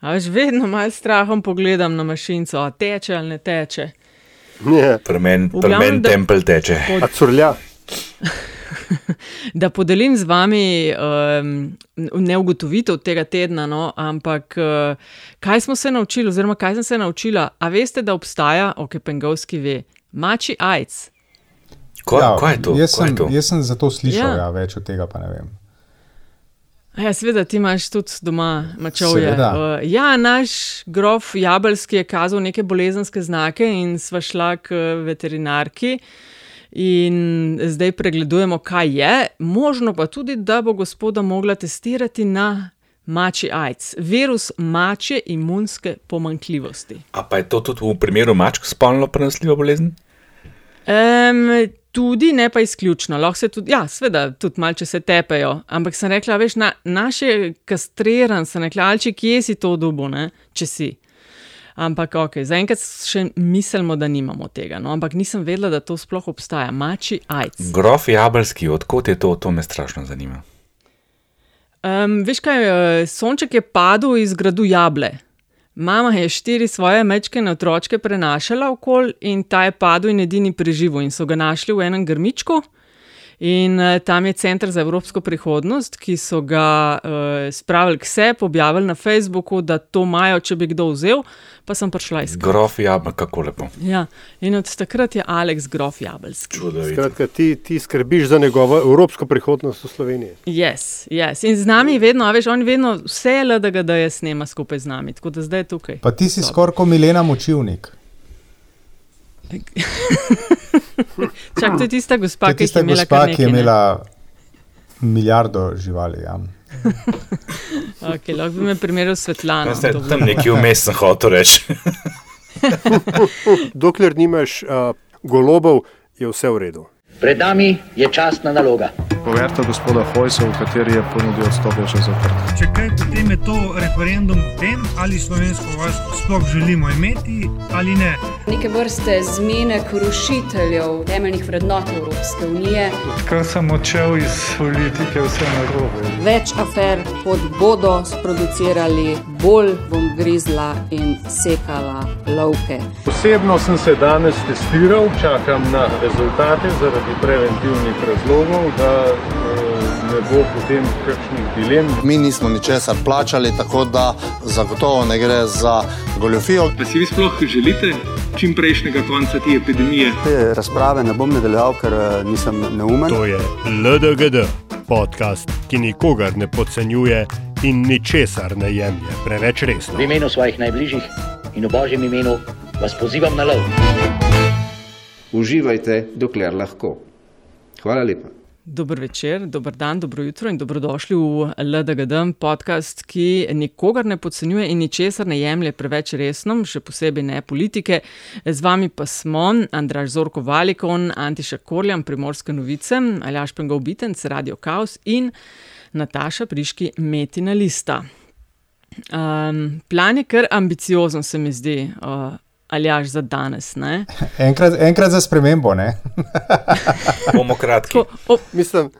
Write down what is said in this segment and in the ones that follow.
A veš, vedno malo strahom pogledam na mašinco, a teče ali ne teče. Ja. Pri glavnem, meni da- tempelj teče. A curlja. Da podelim z vami um, ne ugotovitev tega tedna, no, ampak uh, kaj smo se naučili, oziroma kaj sem se naučila. A veste, da obstaja, ok, pengovski ve, mači AIDS. Ko, ja, kaj je to? Jaz sem, to? jaz sem za to slišal, Ja. ja. Ja, več od tega pa ne vem. Ja, seveda, ti imaš tudi doma mačovje. Seveda. Uh, ja, naš grof Jabelski je kazal neke bolezenske znake in sva šla k uh, veterinarki. In zdaj pregledujemo, kaj je. Možno pa tudi, da bo gospoda mogla testirati na mači AIDS, virus mače imunske pomankljivosti. A pa je to tudi v primeru mačk spolno prenosljiva bolezen? Um, tudi, ne pa izključno. Lahko se tudi, ja, seveda, tudi malce se tepejo. Ampak sem rekla, veš, na, naš je kastriran, sem rekla, alči, kje si to dubo, ne, če si. Ampak, ok, zaenkrat še mislimo, da nimamo tega. No? Ampak nisem vedela, da to sploh obstaja. Mači AIDS. Grof Jabelski, odkot je to, to me strašno zanima. Um, veš kaj, eh, sonček je padel iz gradu Jable. Mama je štiri svoje mečkene otročke prenašala okol in ta je padel in edini preživel in so ga našli v enem grmičku. In uh, tam je Center za evropsko prihodnost, ki so ga uh, spravili k sebi, objavili na Facebooku, da to imajo, če bi kdo vzel, pa sem prišla iskat. Grof Jabelski, kako lepo. Ja. In od takrat je Aleks Grof Jabelski. Čudovito. Skratka, ti, ti skrbiš za njegovo evropsko prihodnost v Sloveniji. Yes, yes. In z nami je vedno, a veš, on vedno vse LDG, da je snema skupaj z nami, tako da zdaj je tukaj. Pa ti si skoraj kot Milena Močivnik. Čak, to je tista gospa, je ki je tista imela gospa, kar ki je nekaj, ne? imela milijardo živali. Ja. Okay, lahko bi me primerjal s Svetlano. Kaj ste, tam nekje vmes sem hotel reči. Dokler nimaš uh, golobov, je vse v redu. Pred nami je častna naloga. Poverta gospoda Hojsa, v kateri je ponudil odstop, je že zaprt. Če kaj, potem je to referendum o tem, ali slovensko vojsko sploh želimo imeti ali ne. neke vrste zmenek rušiteljev temeljnih vrednot Evropske unije. Kar sem odšel iz politike, vse narobe. Več afer, kot bodo sproducirali, bolj bom grizla in sekala lovke. Osebno sem se danes testiral, čakam na rezultate zaradi preventivnih razlogov, da eh, ne bo potem kakšnih dilem. Mi nismo ničesar plačali, tako da zagotovo ne gre za goljofijo. Pa si vi sploh želite čim prejšnjega konca te epidemije? Te razprave ne bom nadaljeval, ker eh, nisem neumen. To je LDGD, podcast, ki nikogar ne podcenjuje in ničesar ne jemlje preveč resno. V imenu svojih najbližjih in v božjem imenu vas pozivam na lov. Uživajte, dokler lahko. Hvala lepa. Dober večer, dober dan, dobro jutro in dobrodošli v LDGD, podcast, ki nikogar ne podcenjuje in ničesar ne jemlje preveč resno, še posebej ne politike. Z vami pa smo Andraš Zorko Valikon, Antiša Korjan, Primorske novice, Aljaš Pengov Bitenc, Radio Chaos in Nataša Priški Metina Lista. Um, plan je kar ambiciozen, se mi zdi. Uh, Aljaš za danes. Ne? Enkrat, enkrat za spremembo, ne? Bomo kratki. Ko, o, Mislim,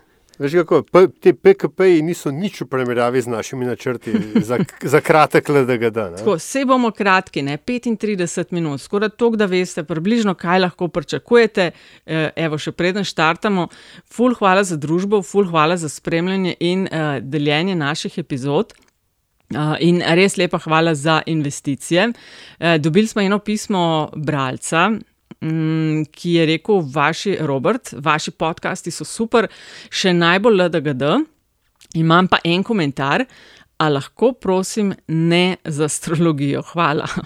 veš kako, te PKP-ji niso nič v primerjavi z našimi načrti za, za kratek LDGD. ne. Tako, vse bomo kratki, ne? 35 minut, skoraj toliko, da veste približno, kaj lahko pričakujete. Eh, Evo, še preden štartamo, ful hvala za družbo, ful hvala za spremljanje in uh, deljenje naših epizod. Uh, in res lepa hvala za investicije. Uh, dobili smo eno pismo bralca, ki je rekel: Vaši, Robert, vaši podcasti so super, še najbolj LDGD. Imam pa en komentar. A lahko, prosim, ne za astrologijo, hvala.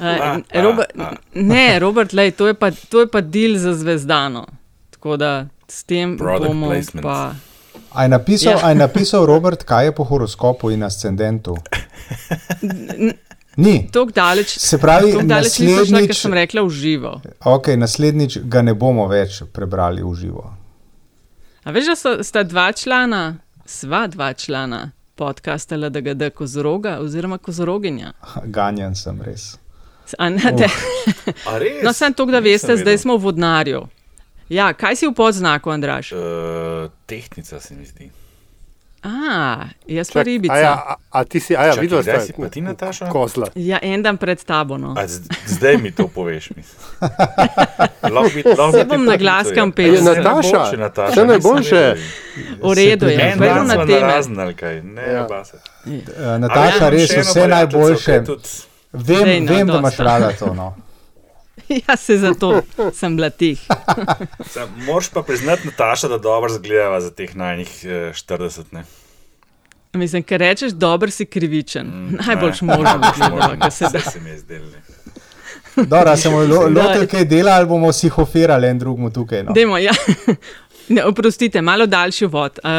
Eh, Robert, ne, Robert, lej, to je pa, to je pa del za zvezdano. Tako da s tem Product bomo placement. pa. A je napisal, Ja. ja. je napisal Robert, kaj je po horoskopu in ascendentu? Ni. Tako daleč, Se pravi, tako daleč nisem šla, ker naslednjič- sem rekla v živo. Ok, naslednjič ga ne bomo več prebrali v živo. A veš, da so, sta dva člana, sva dva člana podcasta LDGD Kozoroga oziroma Kozoroginja. Ganjan sem res. A ne, te, A res? no, sem to, da veste, zdaj smo v vodnarju. Ja, kaj si v podznaku, Andraš? Uh, tehnica se mi zdi. A, jaz pa ribica. A, ja, a, a ti si, a ja, videl si, si pa ti, Nataša? Kozla. Ja, en dan pred tabo. No. A, z- zdaj mi to poveš. bi- Se bom na glaskam ja. pel. Je Nataša, Najboljše, Nataša, nisem najboljše. V redu je, En dan na narazen ali kaj, ne, Ja. ja. Eh, Nataša, res še vse najboljše. Vem, no, vem da imaš rada to. No. Ja, se zato sem bila tih. Sam, moraš pa priznati, Nataša, da dobro zgledava za teh najnih eh, 40. Ne? Mislim, ker rečeš, dober si krivičen. Mm, Najboljš možen, ko se da. saj se mi je zdelo, ne. Dobro, se bomo lo- Da. lotili kaj dela ali bomo si hofirali en drugemu tukaj. No. Dajmo, ja. Ne, oprostite, malo daljši vod. Uh,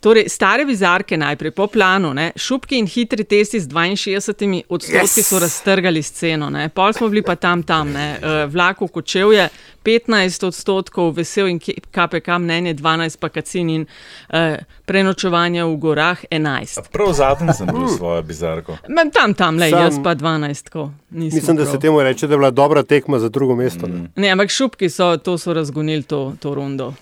torej, stare bizarke najprej po planu, ne, šupki in hitri testi z 62 odstotki Yes! so raztrgali sceno, ne. pol smo bili pa tam, tam, ne, uh, vlak v kočevje 15 odstotkov, vesel in KPK mnenje 12, pa kacin in uh, prenočevanje v gorah 11. Prav zadnji sem bil svojo bizarko. Men, tam, tam, le, Sam- jaz pa 12. Ko, nismo Mislim, da prav. se temu reče, da je bila dobra tekma za drugo mesto. Mm. Ne, ampak šupki so, to so razgonili to, to rundo.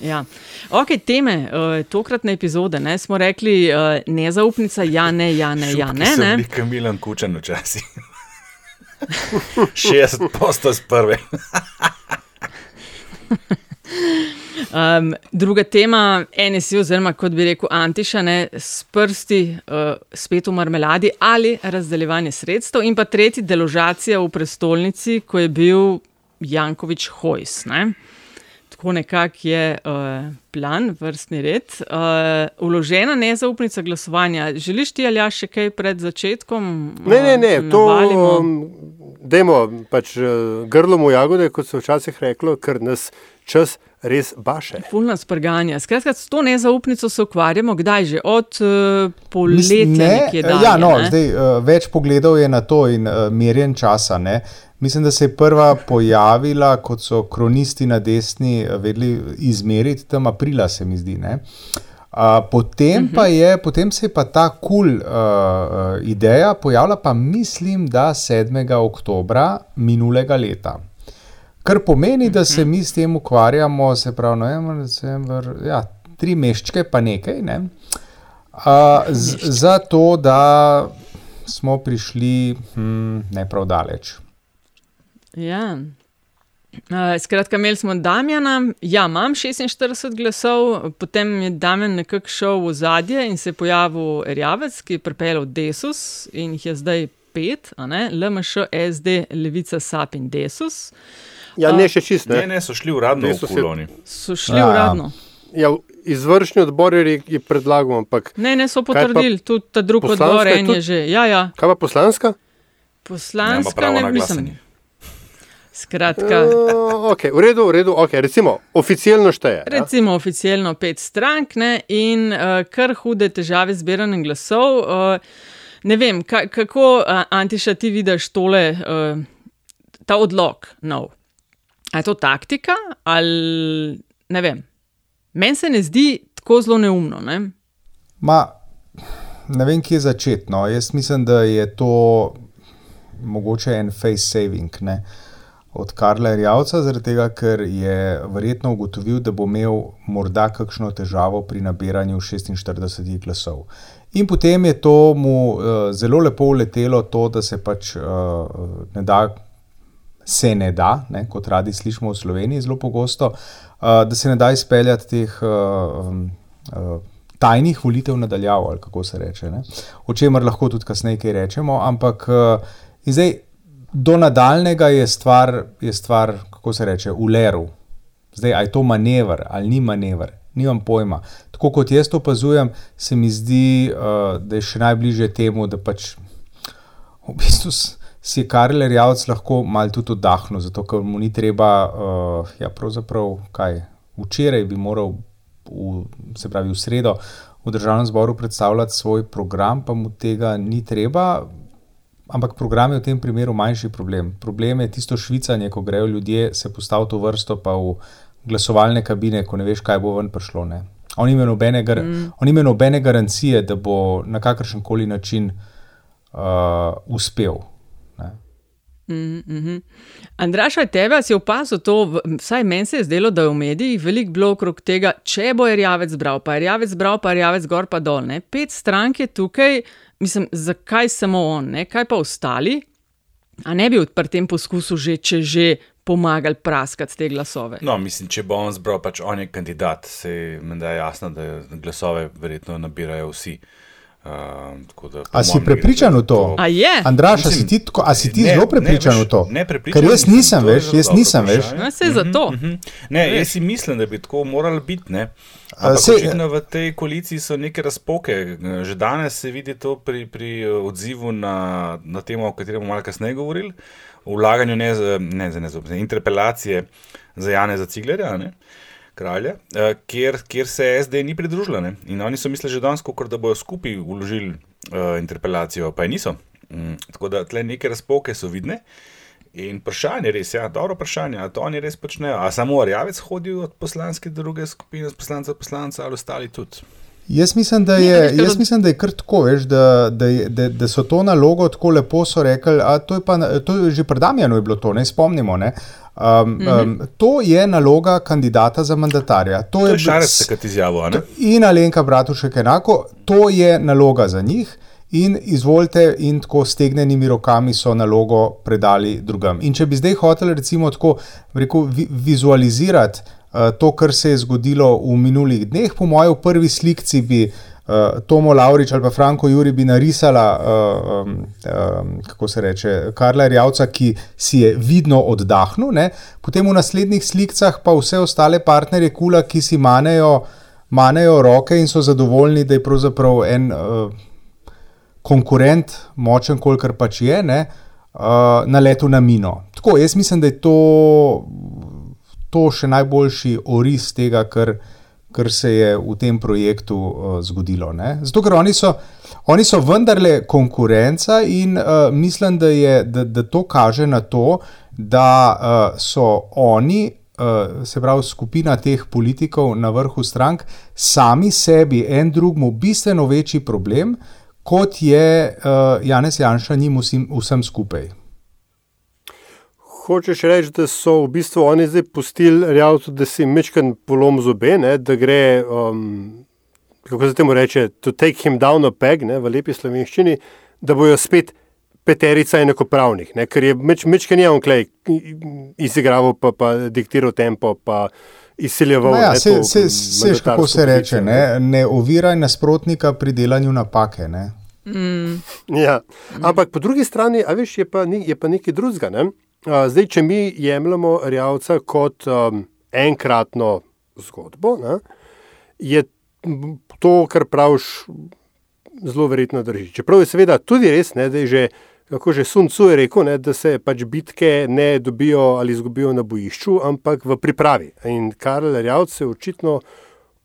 Ja. Ok, teme uh, tokratne epizode. Ne, smo rekli, uh, nezaupnica, ja, ne, ja, ne, ja, ne. Sem ne. bil Kamilan Kučen včasih. 60 posto z prve. Um, druga tema, NSI, oziroma kot bi rekel Antiša, ne, s prsti uh, spet v marmeladi ali razdeljevanje sredstev, in pa tretji, deložacija v prestolnici, ko je bil Jankovič Hojs. Ne. Tako nekako je uh, plan, vrstni red. Uh, uložena nezaupnica glasovanja. Želiš ti ali ja še kaj pred začetkom? Ne, ne, ne, uh, to um, dajmo pač uh, grlom v jagode, kot se včasih reklo, ker nas čas res baše. Fulna sprganja. Skratka, s to nezaupnico se ukvarjamo, kdaj že? Od uh, poletja ne, dalje. ja, no, ne? zdaj, uh, več pogledov je na to in uh, merjen časa. Ne. Mislim, da se je prva pojavila, kot so kronisti na desni eh, vedeli izmeriti, tam aprila, se mi zdi. ne. Uh, potem, pa je, potem se je pa ta kul cool, uh, ideja pojavila, pa mislim, da 7. oktobra minulega leta. Kar pomeni, da se mi s tem ukvarjamo, se pravi, november, december, ja, tri mesečke, pa nekaj. Ne? Uh, z, zato, da smo prišli hm, ne prav daleč. Ja. Uh, skratka, imeli smo Damjana, ja, imam 46 glasov, potem je Damjan nekako šel v zadje in se je pojavil Erjavec, ki je pripeljal Desus in jih je zdaj pet, a ne? LMŠ, SD, Levica, SAP in Desus. Ja, ne še čist, Ne, ne. ne, so šli uradno v Desus je- koloni. So šli Ja, uradno. Ja, izvršni odbor je, je predlagal, ampak Ne, ne, so Kaj pa potrdili, tudi ta drugi odbor, je en tudi? je že. Ja, ja, kaj pa poslanska? poslanska, ne, na mislim. glasanje. Skratka, Uh, okay, v redu, v redu, okay, recimo, oficialno šteje. Ja? Recimo oficialno pet strank ne, in uh, kar hude težave z zbiranjem glasov. Uh, ne vem, ka, kako uh, Antiša ti vidiš tole, uh, ta odlog nov. A je to taktika ali ne vem. Meni se ne zdi tako zelo neumno. Ne? Ma, ne vem, kje začeti. No. Jaz mislim, da je to mogoče en face saving ne, od Karla Rjavca, zaradi tega, ker je verjetno ugotovil, da bo imel morda kakšno težavo pri nabiranju 46 glasov. In potem je to mu uh, zelo lepo uletelo, to, da se pač uh, ne da. Se ne da, ne, kot radi slišimo v Sloveniji, zelo pogosto, uh, da se ne da izpeljati teh uh, uh, tajnih volitev nadaljavo, ali kako se reče. Ne? O čemer lahko tudi kasneje kaj rečemo, ampak uh, zdaj do nadaljnega je stvar, je stvar, kako se reče, v leru. Zdaj, ali je to manever ali ni manever, nimam pojma. Tako kot jaz to opazujem, se mi zdi, uh, da je še najbližje temu, da pač v bistvu si je Karel Rjavc lahko malo tudi oddahnil, zato ker mu ni treba, uh, ja, pravzaprav kaj. Včeraj bi moral, v, se pravi v sredo, v državnem zboru predstavljati svoj program, pa mu tega ni treba. Ampak program je v tem primeru manjši problem. Problem je tisto švicanje, ko grejo ljudje se postaviti v vrsto, pa v glasovalne kabine, ko ne veš, kaj bo ven prišlo. Ne. On ima nobene, gar Mm. on nobene garancije, da bo na kakršen koli način uh, uspel. Mm -hmm. Andraša, tebe si opazil to, vsaj meni se je zdelo, da je v medijih veliko bilo okrog tega, če bo Rjavec bral, pa Rjavec bral, pa Rjavec gor pa dol. Ne? Pet strank je tukaj, mislim, zakaj samo on, ne? kaj pa ostali? A ne bi pri tem poskusu že, če že pomagali praskati te glasove? No, mislim, če bo on zbral, pač on je kandidat, se mi da jasno, da glasove verjetno nabirajo vsi. Uh, da, a si prepričan v to? A je? Andraš, a si ti, tko, a si ti ne, zelo prepričan ne, v to? Ne, prepričan. Ker jaz nisem, veš, jaz nisem, veš. No, se za to. Mm -hmm. Ne, jaz si mislim, da bi tako moralo biti, ne. Se, očitno v tej koaliciji so neke razpoke. Že danes se vidi to pri, pri odzivu na, na temo, o katerem bomo malo kasneje govorili, vlaganju ne, ne, ne, ne, interpelacije za Jane za Ciglerja. Ne kralja, uh, kjer, kjer se SD ni pridružila. Ne? In oni so mislili že danes, da bodo skupaj uložili uh, interpelacijo, pa je niso. Mm, tako da tle neke razpoke so vidne. In vprašanje je res, ja, dobro vprašanje, ali to oni res počnejo. A samo Arjavec hodi od poslanske druge skupine, od poslanca do poslanca, ali ostali tudi. Jaz mislim, da je, jaz mislim, da je kar tako, veš, da, da, da, da so to nalogo tako lepo rekli. To je, pa, to je že pred Damjanom bilo to, ne spomnimo. Ne? Um, -hmm. um, to je naloga kandidata za mandatarja. To, to je šarec, kot izjavo. In Alenka Bratušek enako, to je naloga za njih. In izvolite, in tako stegnenimi rokami so nalogo predali drugam. In če bi zdaj hoteli, recimo, tako rekel, vi, vizualizirati to, kar se je zgodilo v minulih dneh, po mojem, v prvi slikci bi uh, Tomo Laurič ali pa Franko Juri bi narisala, uh, um, kako se reče, Karla Rjavca, ki si je vidno oddahnil, ne? potem v naslednjih slikah pa vse ostale partnerje kula, ki si manejo, manejo roke in so zadovoljni, da je pravzaprav en uh, konkurent, močen, kolikor pač je, ne? Uh, na letu na mino. Tako, jaz mislim, da je to, to še najboljši oris tega, kar uh, kar se je v tem projektu uh, zgodilo. Ne? Zato, ker oni so, oni so vendarle konkurenca in uh, mislim, da, je, da, da to kaže na to, da uh, so oni. Se pravi, skupina teh politikov na vrhu strank, sami sebi, en drugemu, bistveno večji problem, kot je uh, Janez Janša njim vsem, vsem skupaj hočeš reči, da so v bistvu oni zdaj pustili realno, da si mečkan polom zobe, ne, da gre, um, kako se temu reče, to take him down a peg, ne, v lepi slovenščini, da bojo spet peterica enakopravnih, ne, ker je meč, mečkan je on klej izigraval, pa, pa diktiral tempo, pa izsiljeval. No ja, se, se, se, kako se reče, ne, ne oviraj nasprotnika pri delanju napake, ne. Mm. Ja. Ampak po drugi strani, a veš, je pa, je pa nekaj drugega. Ne? Zdaj, če mi jemljemo Rjavca kot um, enkratno zgodbo, ne, je to, kar praviš, zelo verjetno drži. Čeprav je seveda tudi res, ne, da je že, kako že Sun Tzu je rekel, ne, da se pač bitke ne dobijo ali izgubijo na bojišču, ampak v pripravi. In Karl Rjavc se je očitno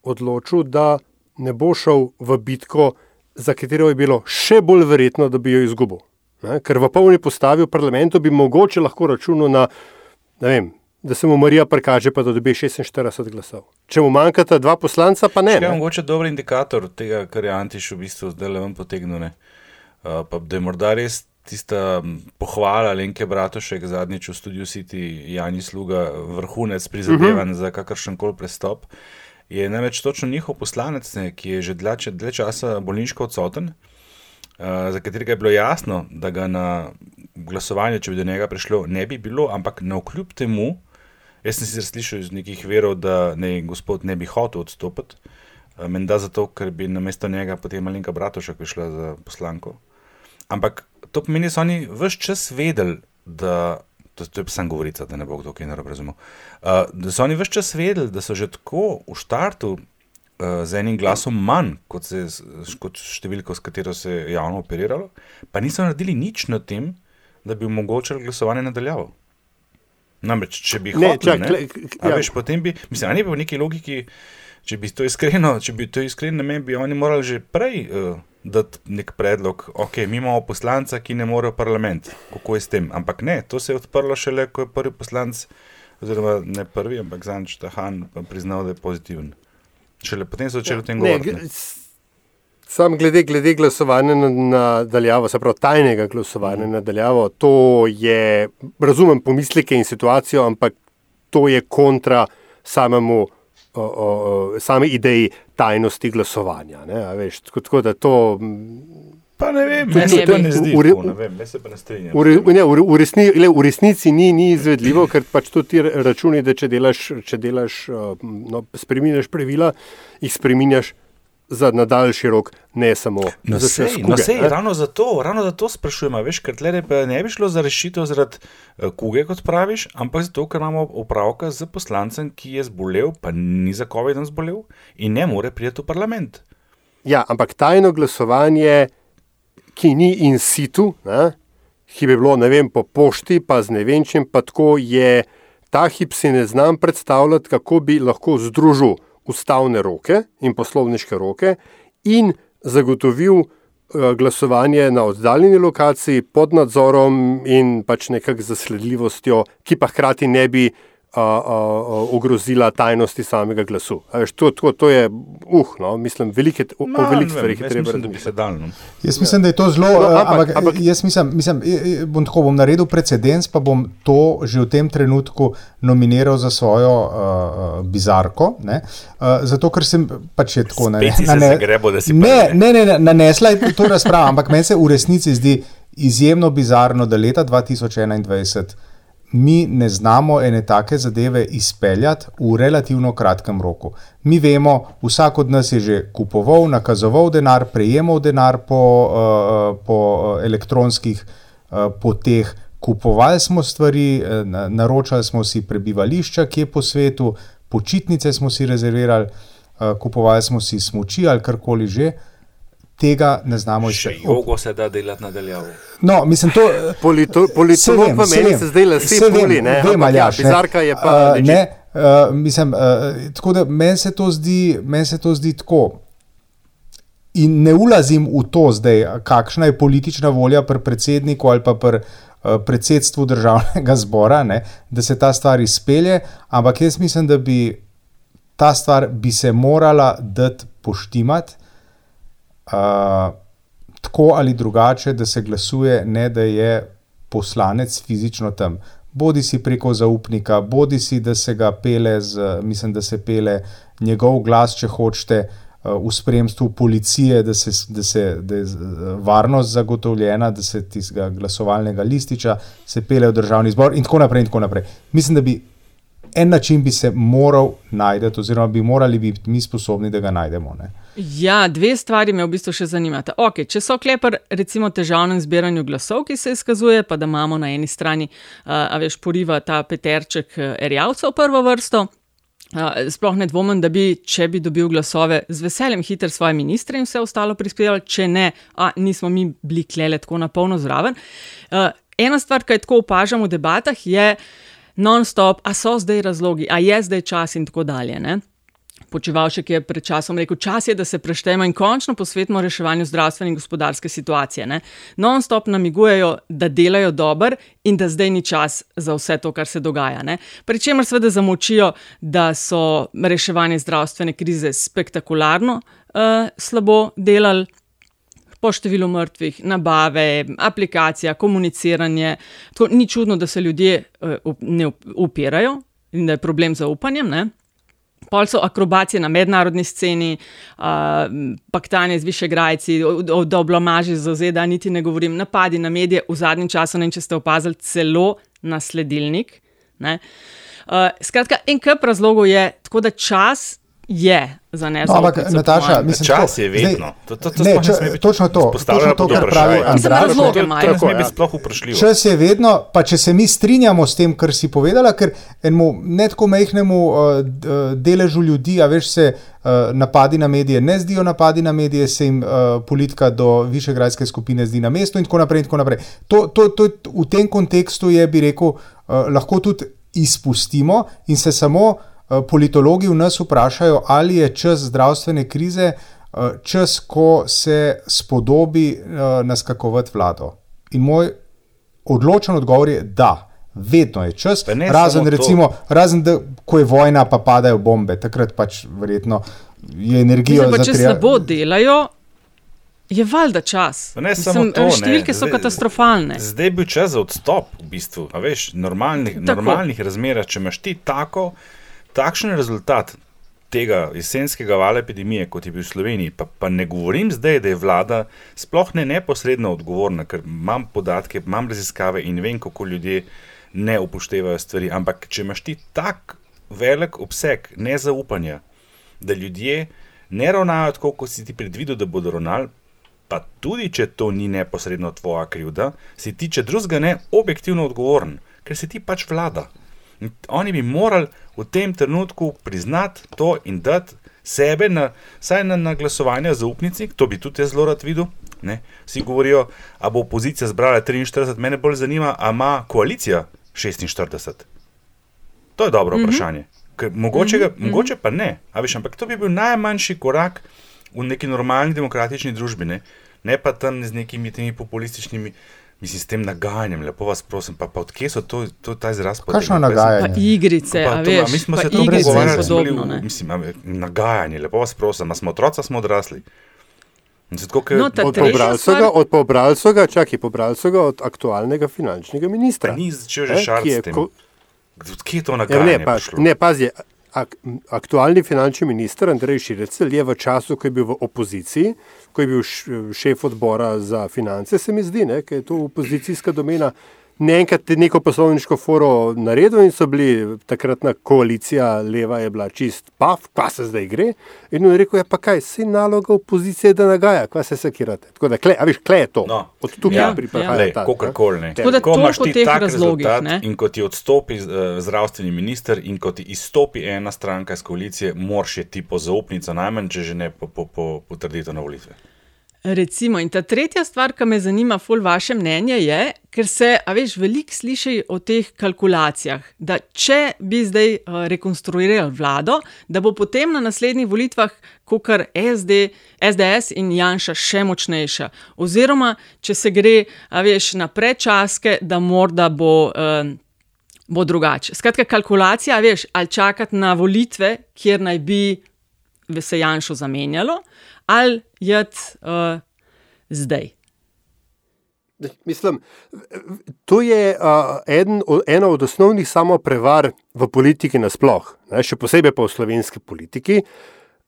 odločil, da ne bo šel v bitko, za katero je bilo še bolj verjetno, da bi jo izgubil. Ne, ker v polni postavi v parlamentu bi mogoče lahko računal na, vem, da se mu Marija prikaže, pa da dobi 46 glasov. Če mu manjkata dva poslanca, pa ne. To je mogoče dober indikator tega, kar je Antiš v bistvu zdaj le vam potegnil. Uh, da je morda res tista pohvala Lenke Bratošek zadnjič v studiu City, Jani Sluga, vrhunec prizadevanj uh -huh. za kakršen koli prestop. Je namreč točno njihov poslanec, ne, ki je že dlje časa bolniško odsoten. Eh, za katerega je bilo jasno, da ga na glasovanju, če bi do njega prišlo, ne bi bilo, ampak na vkljub temu, jaz sem sicer slišal iz nekih verov, da ne, gospod ne bi hotel odstopiti, uh, menda zato, ker bi na mesto njega potem malinka bratoša prišla za poslanko. Ampak to pomeni, da so oni vse čas vedeli, da. To, to je pa samo govorica, da ne bo kdo kaj narobe razumel. Uh, da so oni vse čas vedeli, da so že tako v startu uh, z enim glasom manj kot, se, kot številko, s katero se je javno operiralo, pa niso naredili nič na tem, da bi omogočili glasovanje nadaljavo. Namreč, če bi hoteli, ja. veš, potem bi, mislim, ne bi v neki logiki, če bi to iskreno, če bi to iskreno namen, bi oni morali že prej uh, dati nek predlog, ok, mi imamo poslanca, ki ne more v parlament, kako je s tem. Ampak ne, to se je odprlo šele, ko je prvi poslanc, oziroma ne prvi, ampak Zanč Tahan priznal, da je pozitiven. Šele potem so začeli ja, o tem govoriti. Sam glede, glede glasovanja nadaljavo, se pravi tajnega glasovanja nadaljavo, to je, razumem pomisleke in situacijo, ampak to je kontra samemu, o, o, sami ideji tajnosti glasovanja. Ne, veš, tako, tako da to. Pa ne vem, meni se to ne zdi, v, tako, ne vem, jaz se pa ne strinjam. V, ne, v, v, resni, le, v resnici ni, ni izvedljivo, ker pač to ti računi, da če delaš, če delaš uh, no, spreminjaš pravila, jih spreminjaš za nadaljši rok, ne samo No, za sej, vse no, skupaj. sej, ne. ravno zato, ravno zato sprašujem, veš, ker tle ne bi šlo za rešitev zaradi eh, kuge, kot praviš, ampak zato, ker imamo opravka z poslancem, ki je zbolel, pa ni za COVID-om zbolel in ne more priti v parlament. Ja, ampak tajno glasovanje, ki ni in situ, ne, ki bi bilo ne vem, po pošti, pa z ne vem čim, pa tako je, ta hip si ne znam predstavljati, kako bi lahko združil ustavne roke in poslovniške roke in zagotovil eh, glasovanje na oddaljeni lokaciji pod nadzorom in pač nekak zasledljivostjo, ki pa hkrati ne bi a, a, a, ogrozila tajnosti samega glasu. A Veš, to, to, to je, uh, no, mislim, velike, o, o velikih stvarih je treba razmišljati. Se dal, no. Jaz mislim, da je to zelo, No, no, ampak- ampak, ampak- jaz mislim, mislim eh, eh, bom tako bom naredil precedens, pa bom to že v tem trenutku nominiral za svojo uh, bizarko. Ne? Uh, zato, ker sem pač je tako Spet si se zagrebo, ne, ne, ne, ne, nanesla je to razpravo, ampak meni se v resnici zdi izjemno bizarno, da leta 2021 mi ne znamo ene take zadeve izpeljati v relativno kratkem roku. Mi vemo, vsak od nas je že kupoval, nakazoval denar, prejemal denar po, uh, po uh, elektronskih poteh, kupovali smo stvari, na- naročali smo si prebivališča, kje po svetu, počitnice smo si rezervirali, kupovali smo si smoči ali karkoli že. Tega ne znamo Še izpeljati. jogo se da delati nadaljavo. No, mislim, to, Polito, politolog Saj vem, pa meni se zdaj lase saj vem, puli, ne? vem, Ampak ja, ne. bizarka je pa Uh, ne, uh, mislim, uh, tako da meni se to zdi, meni se to zdi tako. In ne ulazim v to zdaj, kakšna je politična volja pri predsedniku ali pa pri uh, predsedstvu državnega zbora, ne, da se ta stvar izpelje, ampak jaz mislim, da bi ta stvar bi se morala dati poštimati. Tako ali drugače, da se glasuje, ne da je poslanec fizično tam. Bodi si preko zaupnika, bodi si, da se ga pele, z, mislim, da se pele njegov glas, če hočete, uh, v spremstvu policije, da, se, da, se, da je varnost zagotovljena, da se tistega glasovalnega lističa se pele v državni zbor in tako naprej. In tako naprej. Mislim, da bi en način bi se moral najti, oziroma bi morali biti mi sposobni, da ga najdemo. Ne? Ja, dve stvari me v bistvu še zanimata. Okay, če so klepar, recimo, težavnem zbiranju glasov, ki se izkazuje, pa da imamo na eni strani, uh, a veš, poriva ta peterček uh, erjavcev prvo vrsto. Uh, sploh ne dvomim, da bi, če bi dobil glasove, z veseljem hiter svoje ministre in vse ostalo prispeval, če ne, a nismo mi bili klele tako na polno zraven. Uh, ena stvar, ki jo tako opažam v debatah, je non-stop, a so zdaj razlogi, a je zdaj čas in tako dalje. Ne? Počevalšek je pred časom rekel, čas je, da se preštejemo in končno posvetimo reševanju zdravstvene in gospodarske situacije. Ne? Non-stop namigujejo, da delajo dobro in da zdaj ni čas za vse to, kar se dogaja. Ne? Pričemer seveda zamočijo, da so reševanje zdravstvene krize spektakularno uh, slabo delali. Po številu mrtvih, nabave, aplikacija, komuniciranje. Tako, ni čudno, da se ljudje up- ne up- upirajo in da je problem z zaupanjem. Ne? Pol so akrobacije na mednarodni sceni, uh, paktanje z višegrajci, o, o, da oblamaži za ZDA, niti ne govorim, napadi na medije v zadnjem času, ne vem, če ste opazili, celo na sledilnik. ne. Uh, skratka, en kup razlogov je, tako da čas je za No, ampak. Nataša, mislim, Čas tako, je vedno. zdaj- To- to- to ne, ne če- sme biti točno to, točno to, kar pravi Andraž. razloge To, to imajo. ne ja. Čas je vedno, pa če se mi strinjamo s tem, kar si povedala, ker enemu ne tako majhnemu uh, uh, deležu ljudi, a veš, se uh, napadi na medije ne zdijo napadi na medije, se jim uh, politika do višegrajske skupine zdi na mestu in tako naprej. In tako naprej. To, to, to, v tem kontekstu je, bi rekel, uh, lahko tudi izpustimo in se samo uh, politologi v nas vprašajo, ali je čas zdravstvene krize uh, čas, ko se spodobi uh, naskakovati vlado. In moj odločen odgovor je, da. Vedno je čas, ne razen, recimo, razen da, ko je vojna, pa padajo bombe, takrat pač verjetno je energijo Mislim, pa, če slabo delajo, Je valjda čas. Pa Ne Mislim, samo to. ne. Številke so Zdaj- katastrofalne. Zdaj je bil čas za odstop, v bistvu. A veš, normalnih, normalnih razmerah, če imaš ti tako, takšen rezultat tega jesenskega vala epidemije, kot je bil v Sloveniji, pa, pa ne govorim zdaj, da je vlada sploh ne neposredno odgovorna, ker imam podatke, imam raziskave in vem, kako ljudje ne upoštevajo stvari. Ampak če imaš ti tak velik obseg nezaupanja, da ljudje ne ravnajo tako, kot si ti predvidel, da bodo ravnali, pa tudi če to ni neposredno tvoja krivda, si ti, če drugega ne, objektivno odgovoren, ker si ti pač vlada. In Oni bi morali v tem trenutku priznati to in dati sebe, na, saj na, na glasovanje zaupnici, to bi tudi jaz zelo rad videl. Ne? Vsi govorijo, da bo opozicija zbrala 43, mene bolj zanima, ali ima koalicija 46. To je dobro mm -hmm. vprašanje. Ker mogoče, ga, mm -hmm. mogoče pa ne, veš, ampak to bi bil najmanjši korak v neki normalni demokratični družbi, ne, ne pa tam z nekimi temi populističnimi, mislim, s tem nagajanjem, lepo vas prosim, pa, pa odkje so to, to ta izraz Kakšno potegnili? nagajanje? Pa igrice, Pa a to- veš, Mi smo pa se to pogovarjali, bili podobno, ne. mislim, a nagajanje, lepo vas prosim, a smo otroci, a smo odrasli. Tako, No, Od pobralca stvar- ga, od pobralca ga, čakaj, pobralca ga od aktualnega finančnega ministra. Ni začel že ki šarati je s tem. ko- Kje je to Ja, nagajanje? ne, pa, ne, pazi, ak, aktualni finančni minister Andrej Širecel je v času, ko je bil v opoziciji, ko je bil š- šef odbora za finance, se mi zdi, ne, ker je to opozicijska domena, enkrat je neko poslovniško foro naredil in so bili takratna koalicija, leva je bila čist paf, kva se zdaj gre. In on je rekel, ja pa kaj, si naloga opozicije, da nagaja, kva se sekirate. Tako da, kle, a veš, kle je to. No. Od tukaj Ja, ja, prihaja Lej, ta. kakorkoli, ne. Tako da Ko imaš ti tak razlogih, rezultat ne. In ko ti odstopi uh, zdravstveni minister, in ko ti izstopi ena stranka iz koalicije, moraš je ti po zaupnico, najmanj, če že ne po, po, po potrditev na volitve. Recimo, in ta tretja stvar, ki me zanima, ful vaše mnenje je, ker se, a veš, veliko sliši o teh kalkulacijah, da če bi zdaj uh, rekonstruirali vlado, da bo potem na naslednjih volitvah, kot SD, SDS in Janša še močnejša. Oziroma, če se gre, a veš, na predčaske, da morda bo. Uh, Bo drugače. Skratka, kalkulacija, veš, ali čakati na volitve, kjer naj bi se Janšo zamenjalo, ali jed uh, zdaj. Mislim, to je uh, eden, ena od osnovnih samoprevar v politiki nasploh, ne, še posebej pa v slovenski politiki,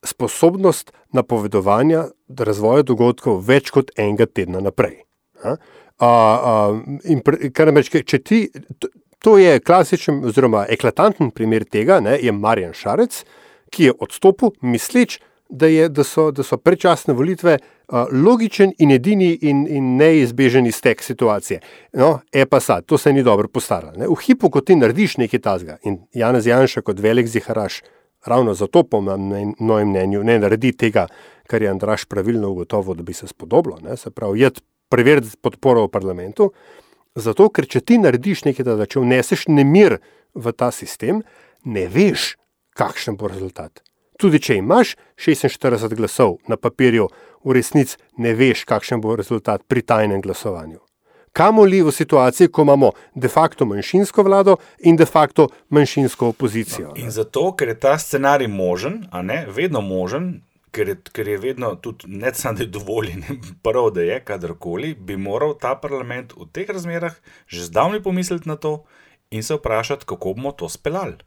sposobnost napovedovanja razvoja dogodkov več kot enega tedna naprej. ne. Uh, uh, pre, kar namreč, če ti, to, to je klasičen oziroma eklatanten primer tega, ne, je Marjan Šarec, ki je odstopil, misleč, da, je, da, so, da so predčasne volitve uh, logičen in edini in, in neizbežen iztek situacije. No, e pa sad, to se ni dobro postaralo. Ne. V hipu, ko ti narediš nekaj tazga in Janez Janša kot velik ziharaš, ravno zato po mojem mnenju ne naredi tega, kar je Andraš pravilno ugotovil, da bi se spodoblo, ne, se pravi, jed preveriti podporo v parlamentu, zato ker če ti narediš nekaj tazga, če vneseš nemir v ta sistem, ne veš, kakšen bo rezultat. Tudi če imaš 46 glasov na papirju, v resnici ne veš, kakšen bo rezultat pri tajnem glasovanju. Kamoli v situaciji, ko imamo de facto manjšinsko vlado in de facto manjšinsko opozicijo. In zato, ker je ta scenarij možen, a ne vedno možen, ker je, ker je vedno tudi ne samo da je dovoljen, prav da je kadarkoli, bi moral ta parlament v teh razmerah že zdavnaj pomisliti na to in se vprašati, kako bomo to speljali.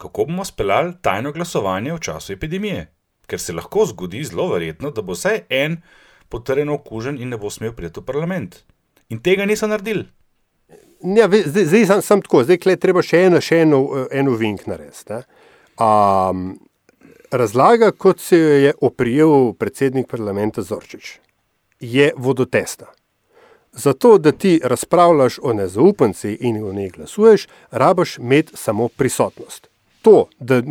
Kako bomo speljali tajno glasovanje v času epidemije? Ker se lahko zgodi, zelo verjetno, da bo vsaj en potrjeno okužen in ne bo smel priti v parlament. In tega niso naredili. Ja, zdaj, zdaj sem, sem tako, zdaj je treba še eno, še eno, eno vink narediti. Um, razlaga, kot se jo je oprijel predsednik parlamenta Zorčič, je vodotesna. Zato, da ti razpravljaš o nezaupanci in o njej glasuješ, rabaš imeti samo prisotnost. To, da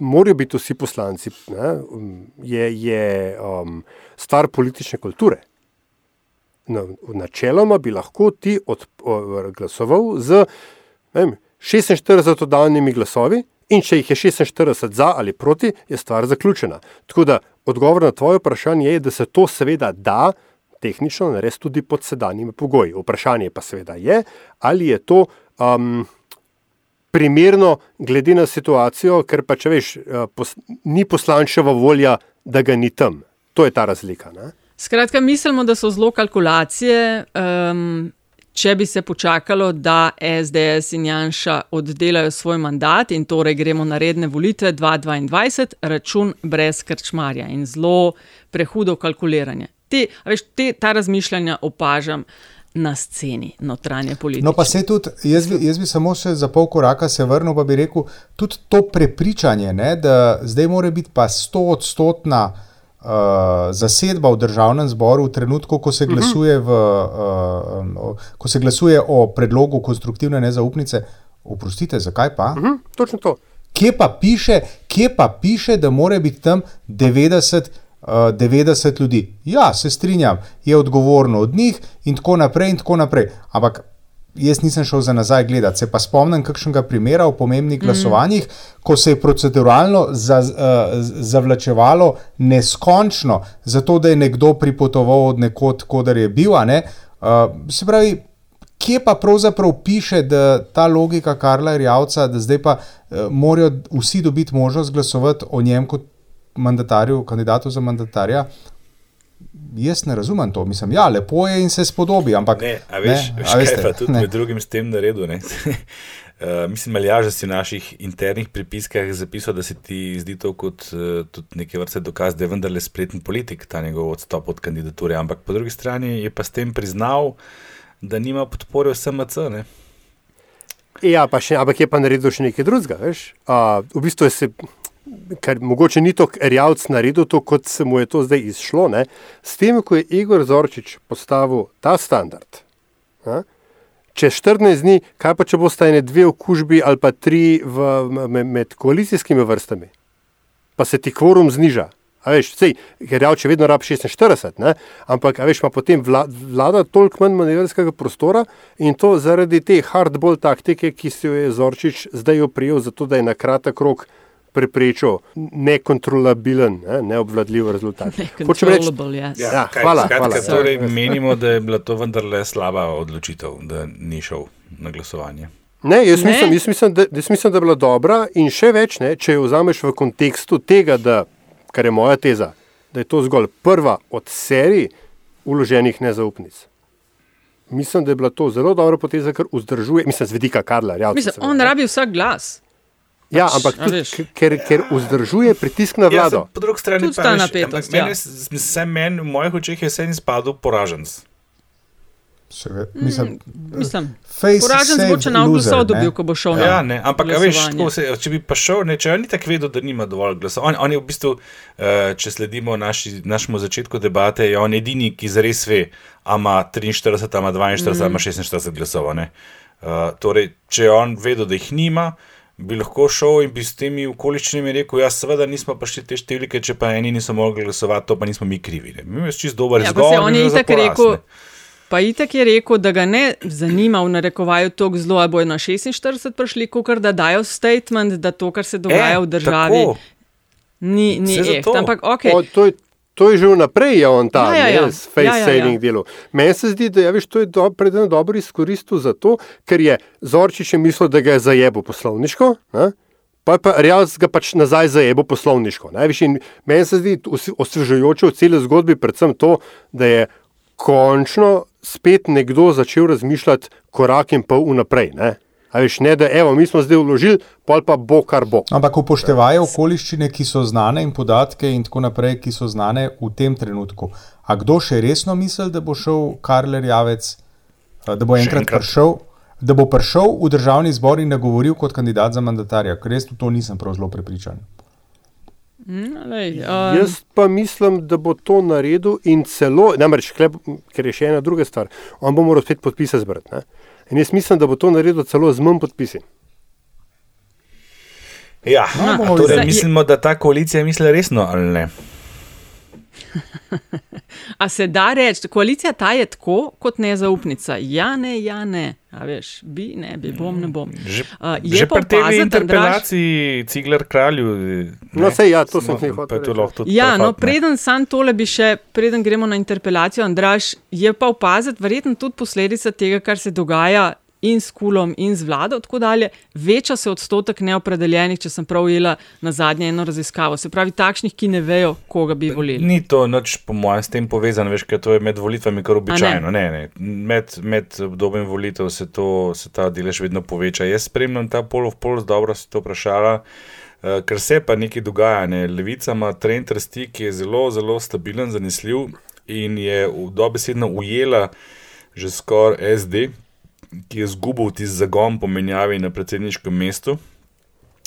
morajo biti vsi poslanci, ne, m, je, je um, stvar politične kulture. Na, načeloma bi lahko ti od, o, glasoval z vem, 46 oddanimi glasovi, in če jih je 46 za ali proti, je stvar zaključena. Tako da odgovor na tvoje vprašanje je, da se to seveda da tehnično narediti tudi pod sedanjimi pogoji. Vprašanje pa seveda je, ali je to. Um, Primerno, glede na situacijo, ker pa če veš, eh, pos, ni poslančeva volja, da ga ni tam. To je ta razlika. Ne? Skratka, mislimo, da so zelo kalkulacije. Um, če bi se počakalo, da SDS in Janša oddelajo svoj mandat in torej gremo na redne volitve 2022, račun brez krčmarja in zelo prehudo kalkuliranje. Te, veš, te, ta razmišljanja opažam na sceni notranje politike. No, pa se tudi, jaz bi, jaz bi samo še za pol koraka se vrnil, pa bi rekel, tudi to prepričanje, ne, da zdaj mora biti pa sto odstotna uh, zasedba v državnem zboru v trenutku, ko se, glasuje v, uh, ko se glasuje o predlogu konstruktivne nezaupnice. Oprostite, zakaj pa? Uh -huh, točno to. Kje pa, piše, kje pa piše, da mora biti tam 90 uh, 90 ljudi. Ja, se strinjam, je odgovorno od njih in tako naprej. In tako naprej. Ampak jaz nisem šel za nazaj gledati. Se pa spomnim kakšnega primera v pomembnih glasovanjih, mm. ko se je proceduralno za, uh, zavlačevalo neskončno, zato da je nekdo pripotoval od nekod, kodar je bil. Uh, se pravi. Kje pa pravzaprav piše, da ta logika Karla Rjavca, da zdaj pa uh, morajo vsi dobiti možnost glasovati o njem kot mandatarju, kandidatu za mandatarja. Jaz ne razumem to, mislim, ja, lepo je in se spodobi. Ampak, ne, a veš, ne, veš a veste, kaj pa tudi ne. med drugim s tem naredil. Uh, mislim, Aljaž si v naših internih pripiskah zapisal, da se ti zdi to kot uh, neke vrste dokaz, da je vendarle spreten politik ta njegov odstop od kandidature. Ampak po drugi strani je pa s tem priznal, da nima podpore v SMC. Ne? Ja, pa še, ampak je pa naredil še nekaj drugega. Uh, v bistvu je se ker mogoče ni tako rjavc naredil to, kot se mu je to zdaj izšlo. Ne? S tem, ko je Igor Zorčič postavil ta standard, ne? čez 14 dni, kaj pa če boste ene dve okužbi ali pa tri v, med, koalicijskimi vrstami, pa se ti kvorum zniža. Veš, sej, ker je vedno rab 46, ne? ampak veš, ima potem vlada, vlada toliko manj manevrskega prostora in to zaradi te hardball taktike, ki si jo je Zorčič zdaj oprijel, zato da je na kratek rok preprečil nekontrolabilen, ne, neobvladljiv rezultat. Nekontrolabilen, ja. ja. Hvala. Skratka, hvala. Torej, menimo, da je bila to vendarle slaba odločitev, da ni šel na glasovanje. Ne, jaz, ne. Mislim, jaz, mislim, da, jaz mislim, da je bila dobra in še več, ne, če jo vzameš v kontekstu tega, da, kar je moja teza, da je to zgolj prva od serij uloženih nezaupnic. Mislim, da je bila to zelo dobra poteza, ker vzdržuje, mislim, z vidika Karla. Mislim, on rabi vsak glas. Ja, pač, ampak tudi, ker, ker vzdržuje pritisk na vlado. Ja, po drugi strani pa je napetost. Ja. Meni, v mojih očeh je vse izpadlo poražen. Mislim, mislim poražen bo, če na glasov dobil, ko bo šel na ja, ne, ampak veš, se, če bi pa šel, ne, če on ni tako vedel, da nima dovolj glasov. On, on je v bistvu, uh, če sledimo naši, našemu začetku debate, je on edini, ki zares ve, ama 43, ama 42, mm. ama 46 glasov. Uh, torej, če je on vedel, da jih nima, bi lahko šel in bi s temi okoliščinami rekel: Ja, seveda nismo prišli te številke, če pa eni niso mogli glasovati, to pa nismo mi krivi. Ne. Mi smo čist dober ja, izgovor. On je itak rekel. Pa itak je rekel, da ga ne zanima v narekovaju to zelo, ali bojo na 46 prišli, kot da dajo statement, da to, kar se dogaja e, v državi, tako. ni, ni echt. Ampak, okay. o, to, je, to je že vnaprej, je on ta ja, ja, ja. face-saving ja, ja, ja. delo. Meni se zdi, da ja, veš, to je do, predvsem dobro izkoristil zato, ker je Zorčič je mislil, da ga je zajebo poslovniško. Ne? Pa je pa Reals ga pač nazaj zajebo poslovniško. Meni se zdi osvežujoče v celi zgodbi predvsem to, da je končno spet nekdo začel razmišljati korak in pol vnaprej. Ne? A veš, ne, da evo, mi smo zdaj vložili, pol pa bo, kar bo. Ampak upoštevajo okoliščine, ki so znane in podatke in tako naprej, ki so znane v tem trenutku. A kdo še resno misli, da bo šel Karler Javec, da bo enkrat, enkrat. prišel? Da bo prišel v državni zbor in nagovoril kot kandidat za mandatarja, ker res v to nisem prav zelo prepričan. Lej, um... Jaz pa mislim, da bo to naredil in celo, namreč, ker je še ena druga stvar, on bo moral spet podpise zbrati. In jaz mislim, da bo to naredil celo z manj podpisi. Ja, no, torej, mislimo, da ta koalicija misli resno ali ne. A se da reči, koalicija ta je tako kot nezaupnica. Ja, ne, ja, ne. A veš, bi, ne, bi, bom, ne bom. Že, uh, že pri tej interpelaciji Andraž... Cigler kralju. No, sej, ja, to sem jih hotel. Ja, no, preden sam tole bi še, preden gremo na interpelacijo, Andraž, je pa opaziti verjetno tudi posledica tega, kar se dogaja in s kulom, in z vlado, tako dalje, veča se odstotek neopredeljenih, če sem prav ujela na zadnje eno raziskavo. Se pravi, takšnih, ki ne vejo, koga bi volili. Ni to noč, po mojem, s tem povezano, veš, ker to je med volitvami kar običajno. Ne? Ne, ne. Med, med obdobjem volitev se, to, se ta delež vedno poveča. Jaz spremljam ta pol of pol, dobro si to vprašala. Uh, ker se pa nekaj dogaja, ne? levica ima trend rasti, ki je zelo, zelo stabilen, zanesljiv in je v dobesedno ujela že skoraj SD, ki je izgubil tisti zagon po menjavi na predsedniškem mestu.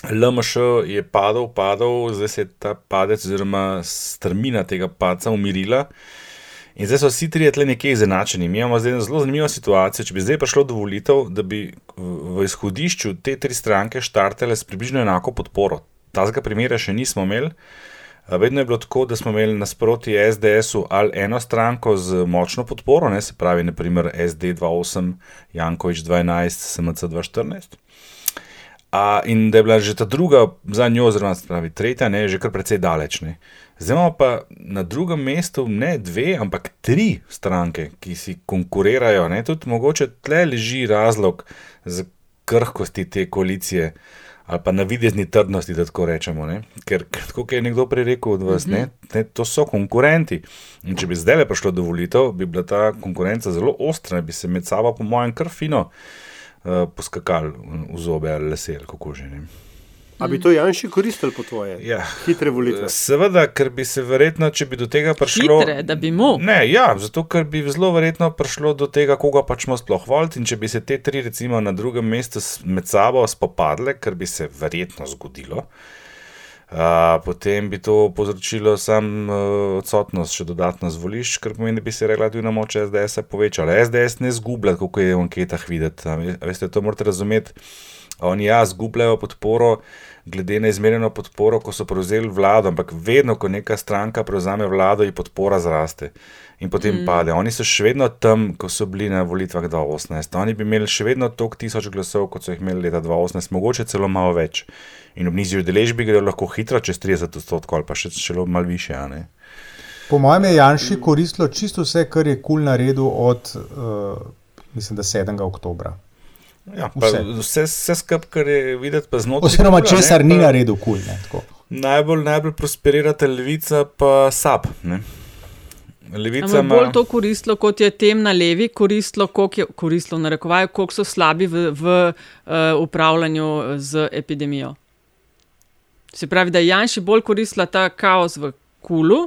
LMŠ je padal, padal, zdaj se je ta padec, oziroma strmina tega padca umirila. In zdaj so vsi trije tle nekje izenačeni. Mi imamo zdaj zelo zanimivo situacijo. Če bi zdaj prišlo do volitev, da bi v izhodišču te tri stranke štartele s približno enako podporo. Tazga primera še nismo imeli. Vedno je bilo tako, da smo imeli nasproti SDS-u ali eno stranko z močno podporo, ne, se pravi, naprimer SD28, Jankovič 12, SMC 214. A, in da je bila že ta druga za njo, oziroma pravi, tretja, ne, že kar precej daleč. Ne. Zdaj imamo pa na drugem mestu ne dve, ampak tri stranke, ki si konkurirajo. Ne. Tudi mogoče tle leži razlog za krhkosti te koalicije ali pa na videzni trdnosti, da tako rečemo. Ne? Ker, kot je nekdo prej rekel od vas, mm -hmm. ne, ne, to so konkurenti. In če bi zdaj le prišlo do volitev, bi bila ta konkurenca zelo ostra, bi se med sabo, po mojem, kar fino uh, poskakali v zobe ali lese, kako že ne. Ali bi to Janši koristil po tvoje? Ja. Hitre volitve. Seveda, ker bi se verjetno, če bi do tega prišlo. Hitre, da bi mu. Ne, ja, zato ker bi zelo verjetno prišlo do tega, koga pač smo sploh volili. In če bi se te tri, recimo, na drugem mestu med sabo spopadle, kar bi se verjetno zgodilo. Uh, potem bi to povzročilo samo uh, odsotnost, še dodatno zvolišč, kar pomeni, da bi se relativna moč SDS-a povečala. SDS ne zgublja, kako je v anketah videti. Veste, to morate razumeti. Oni ja, zgubljajo podporo, glede na izmerjeno podporo, ko so prevzeli vlado, ampak vedno, ko neka stranka prevzame vlado, ji podpora zraste in potem mm. pade. Oni so še vedno tam, ko so bili na volitvah 2018. Oni bi imeli še vedno toliko tisoč glasov, kot so jih imeli leta 2018, mogoče celo malo več. In ob nižji udeležbi gredo lahko hitro čez 30 odstotkov ali pa še celo malo više. Po mojem je Janši koristilo čisto vse, kar je kul cool naredil od, uh, mislim, 7. oktobra. Ja, vse vse, vse skupaj, kar je videti, pa znotraj. Oziroma, česar ni naredil, kul. Cool, najbolj, najbolj prosperira ta levica, pa sap. Ne? Levica ima bolj to koristilo, kot je tem na levi koristilo, koliko je koristilo, narekovajo, koliko so slabi v, v uh, upravljanju z epidemijo. Se pravi, da je Janši bolj koristila ta kaos v kulu,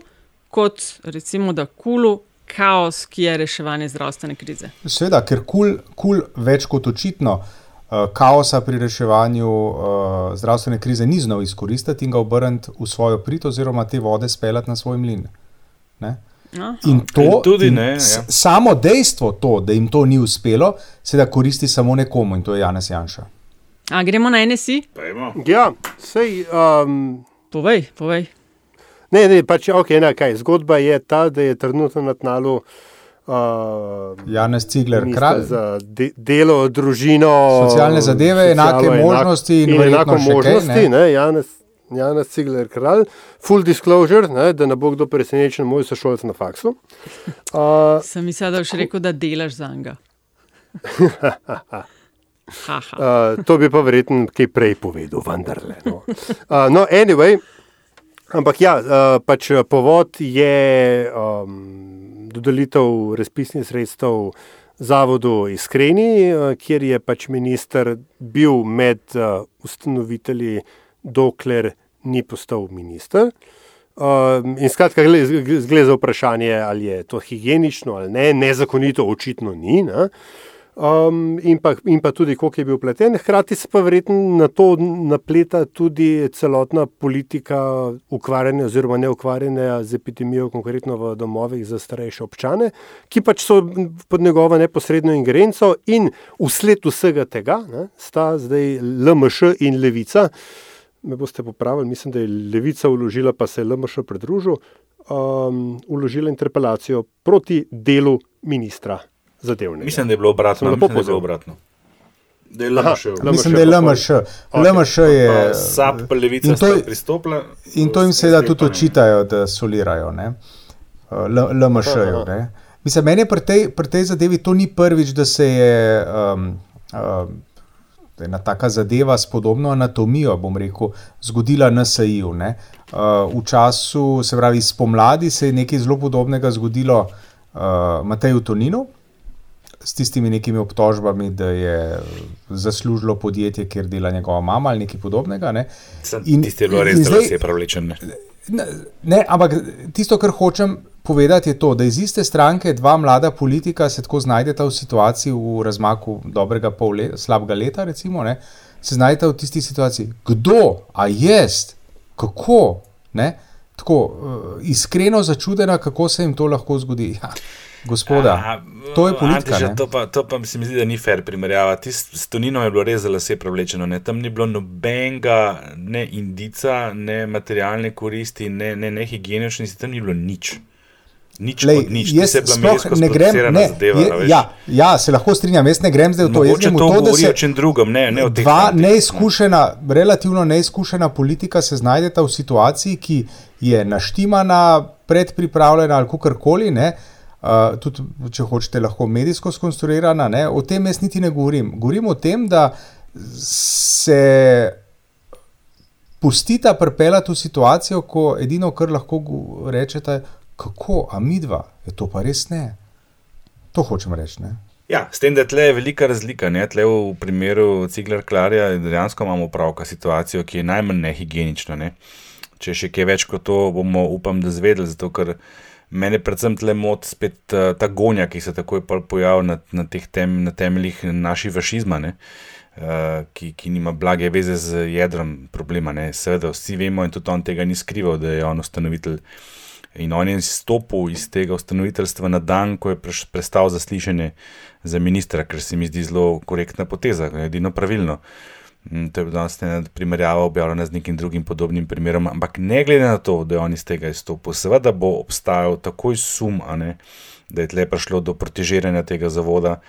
kot recimo da kulu kaos, ki je reševanje zdravstvene krize. Sveda, ker kul, kul več kot očitno. Kaosa pri reševanju uh, zdravstvene krize ni znal izkoristiti in ga obrniti v svojo prid, oziroma te vode speljati na svoj mlin. Ne? In to, in tudi in ne. Ja. Samo dejstvo, to, da jim to ni uspelo, se da koristi samo nekomu in to je Janes Janša. A gremo na NSI? Ja, sej. Um... Povej, povej. Ne, ne, pač okay, ne, kaj. Zgodba je ta, da je trenutno na tnalu. Uh, Janez Cigler, kralj. Za de, delo, družino, socialne zadeve, enake možnosti in, in enako možnosti. Kaj, ne? Ne, Janez, Janez Cigler, kralj. Full disclosure, ne, da ne bo kdo presenečen, moj sošolc na faksu. Uh, Sem mislil, da boš rekel, da delaš za njega. uh, to bi pa verjetno kaj prej povedal, vendarle. No, uh, no anyway. Ampak ja, pač povod je um, dodelitev razpisnih sredstev zavodu Iskreni, kjer je pač minister bil med ustanovitelji, dokler ni postal minister. Um, in skratka, gre za vprašanje, ali je to higienično ali ne, nezakonito, očitno ni. Ne? Um, in, pa, in pa tudi, koliko je bil pleten. Hkrati se pa verjetno na to napleta tudi celotna politika ukvarjanja oziroma ne ukvarjanja z epidemijo, konkretno v domovih za starejše občane, ki pač so pod njegovo neposredno ingerenco in usled vsega tega ne, sta zdaj LMŠ in Levica. Me boste popravili, mislim, da je Levica uložila, pa se je LMŠ pridružil, um, uložila interpelacijo proti delu ministra zadevnega. Mislim, da je bilo obratno. Lepo je bilo obratno. Da je LMŠ. Mislim, da je LMŠ. LMŠ je. SAP, pa levica sta pristopila. In to jim seveda tudi očitajo, da solirajo. LMŠ-ju. Mislim, meni je pri tej, pri tej zadevi to ni prvič, da se je um, uh, ena taka zadeva s podobno anatomijo, bom rekel, zgodila na SAI-ju. Uh, v času, se pravi, spomladi se je nekaj zelo podobnega zgodilo uh, Mateju Toninu. S tistimi nekimi obtožbami, da je zaslužilo podjetje, kjer dela njegova mama ali nekaj podobnega. Ne. In tisti je bilo res, da se je pravlečen. Ne, ne, ampak tisto, kar hočem povedati, je to, da iz iste stranke dva mlada politika se tako znajdeta v situaciji, v razmaku dobrega pol leta, slabega leta, recimo, ne, se znajdeta v tisti situaciji. Kdo, a jaz, kako, ne, tako uh, iskreno začudena, kako se jim to lahko zgodi. Ja. Gospoda, A, to je politika. Antiša, to, pa, to pa se mi zdi, da ni fair primerjava. S Toninom je bilo res zelo vse prevlečeno. Ne? Tam ni bilo nobenega, ne indica, ne materialne koristi, ne, ne, ne higieničnosti, tam ni bilo nič. Nič Lej, nič, jaz sploh ne grem, ne, zadeva, je, ja, ja, se lahko strinjam, jaz ne grem zdaj v to. Jaz grem v to, da se drugom, ne, ne dva neizkušena, relativno neizkušena politika se znajdeta v situaciji, ki je naštimana, predpripravljena ali kakorkoli. Uh, tudi, če hočete, lahko medijsko skonstruirana. Ne? O tem jaz niti ne govorim. Govorim o tem, da se pustita pripeljati v situacijo, ko edino, kar lahko rečete, kako, a mi dva, je to pa res ne. To hočem reči. Ne? Ja, s tem, da tle je velika razlika. Ne? Tle v primeru Ciglar Klarja dejansko imamo pravka situacijo, ki je najmanj nehigienična. Ne? Če še kaj več kot to, bomo upam, da zvedeli. Zato, ker Mene predvsem tle moti spet uh, ta gonja, ki se takoj pojavlja na, na teh tem, na temeljih našega fašizma, uh, ki, ki nima blage veze z jedrom problema. Ne? Seveda, vsi vemo, in tudi on tega ni skrival, da je on ustanovitelj. In on je izstopil iz tega ustanoviteljstva na dan, ko je prestal zaslišanje za ministra, ker se mi zdi zelo korektna poteza, edino pravilno. Uh, to je bila ena primerjava objavljena z nekim drugim podobnim primerom. Ampak ne glede na to, da je on iz tega izstopil, seveda bo obstajal takoj sum, ne, da je tle prišlo do protežiranja tega zavoda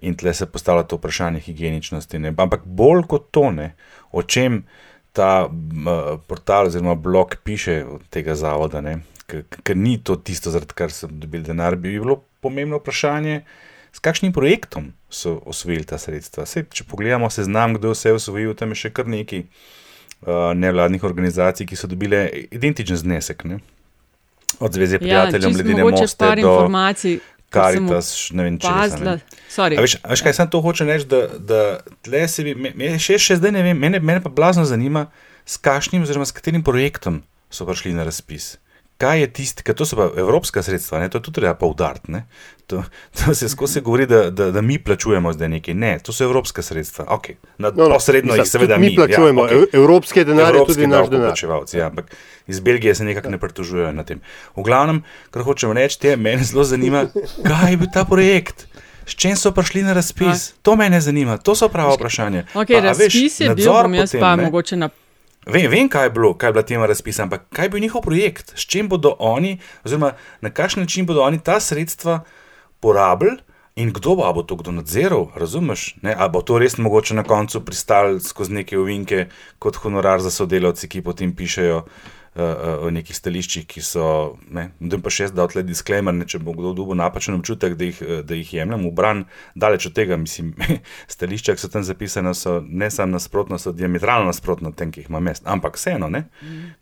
in tle se postavlja to vprašanje higieničnosti. Ne. Ampak bolj kot to, ne, o čem ta uh, portal oziroma blog piše tega zavoda, ker ni to tisto, zaradi kar so dobili denar, bi bilo pomembno vprašanje s kakšnim projektom so osvojili ta sredstva. Sej, če pogledamo seznam, kdo vse je osvojil, tam je še kar nekaj uh, nevladnih organizacij, ki so dobile identičen znesek. Ne? Od Zveze ja, prijateljev, ja, Mladine Moste do Karitas, ne vem, če je to. Veš, veš, kaj sem to hoče reči, da, da tle se bi, me, me, še, še zdaj ne vem, mene, mene pa blazno zanima, s kakšnim oziroma s katerim projektom so prišli na razpis kaj je tisti, ker to so pa evropska sredstva, ne? to je tudi treba poudariti. To, to se skozi govori, da, da, da mi plačujemo zdaj nekaj. Ne, to so evropska sredstva. Okay. Na, no, no, posredno mislim, jih seveda mi plačujemo. Ja, okay. Evropske denarje, tudi naš denar. Ja, ampak iz Belgije se nekako ne pritožujejo na tem. V glavnem, kar hočem reči, je, mene zelo zanima, kaj je bil ta projekt. S čim so prišli na razpis? A? To me zanima, to so prava vprašanja. Okay, pa, razpis veš, je bil, bom jaz potem, pa ne? mogoče na Vem, vem, kaj je bilo, kaj je bila tema razpisana, ampak kaj je bil njihov projekt, s čim bodo oni, oziroma na kakšen način bodo oni ta sredstva porabili in kdo bo, bo to kdo nadziral, razumeš? Ali bo to res mogoče na koncu pristali skozi neke uvinke kot honorar za sodelavce, ki potem pišejo o nekih stališčih, ki so. Ne vem pa še, da odle disclaimer, ne, če bo kdo dobil napačen občutek, da jih, da jih jemljem v bran, daleč od tega, mislim, stališča, ki so tam zapisane, so ne samo nasprotno, so diametralno nasprotno tem, ki jih ima mest. Ampak vseeno, ne,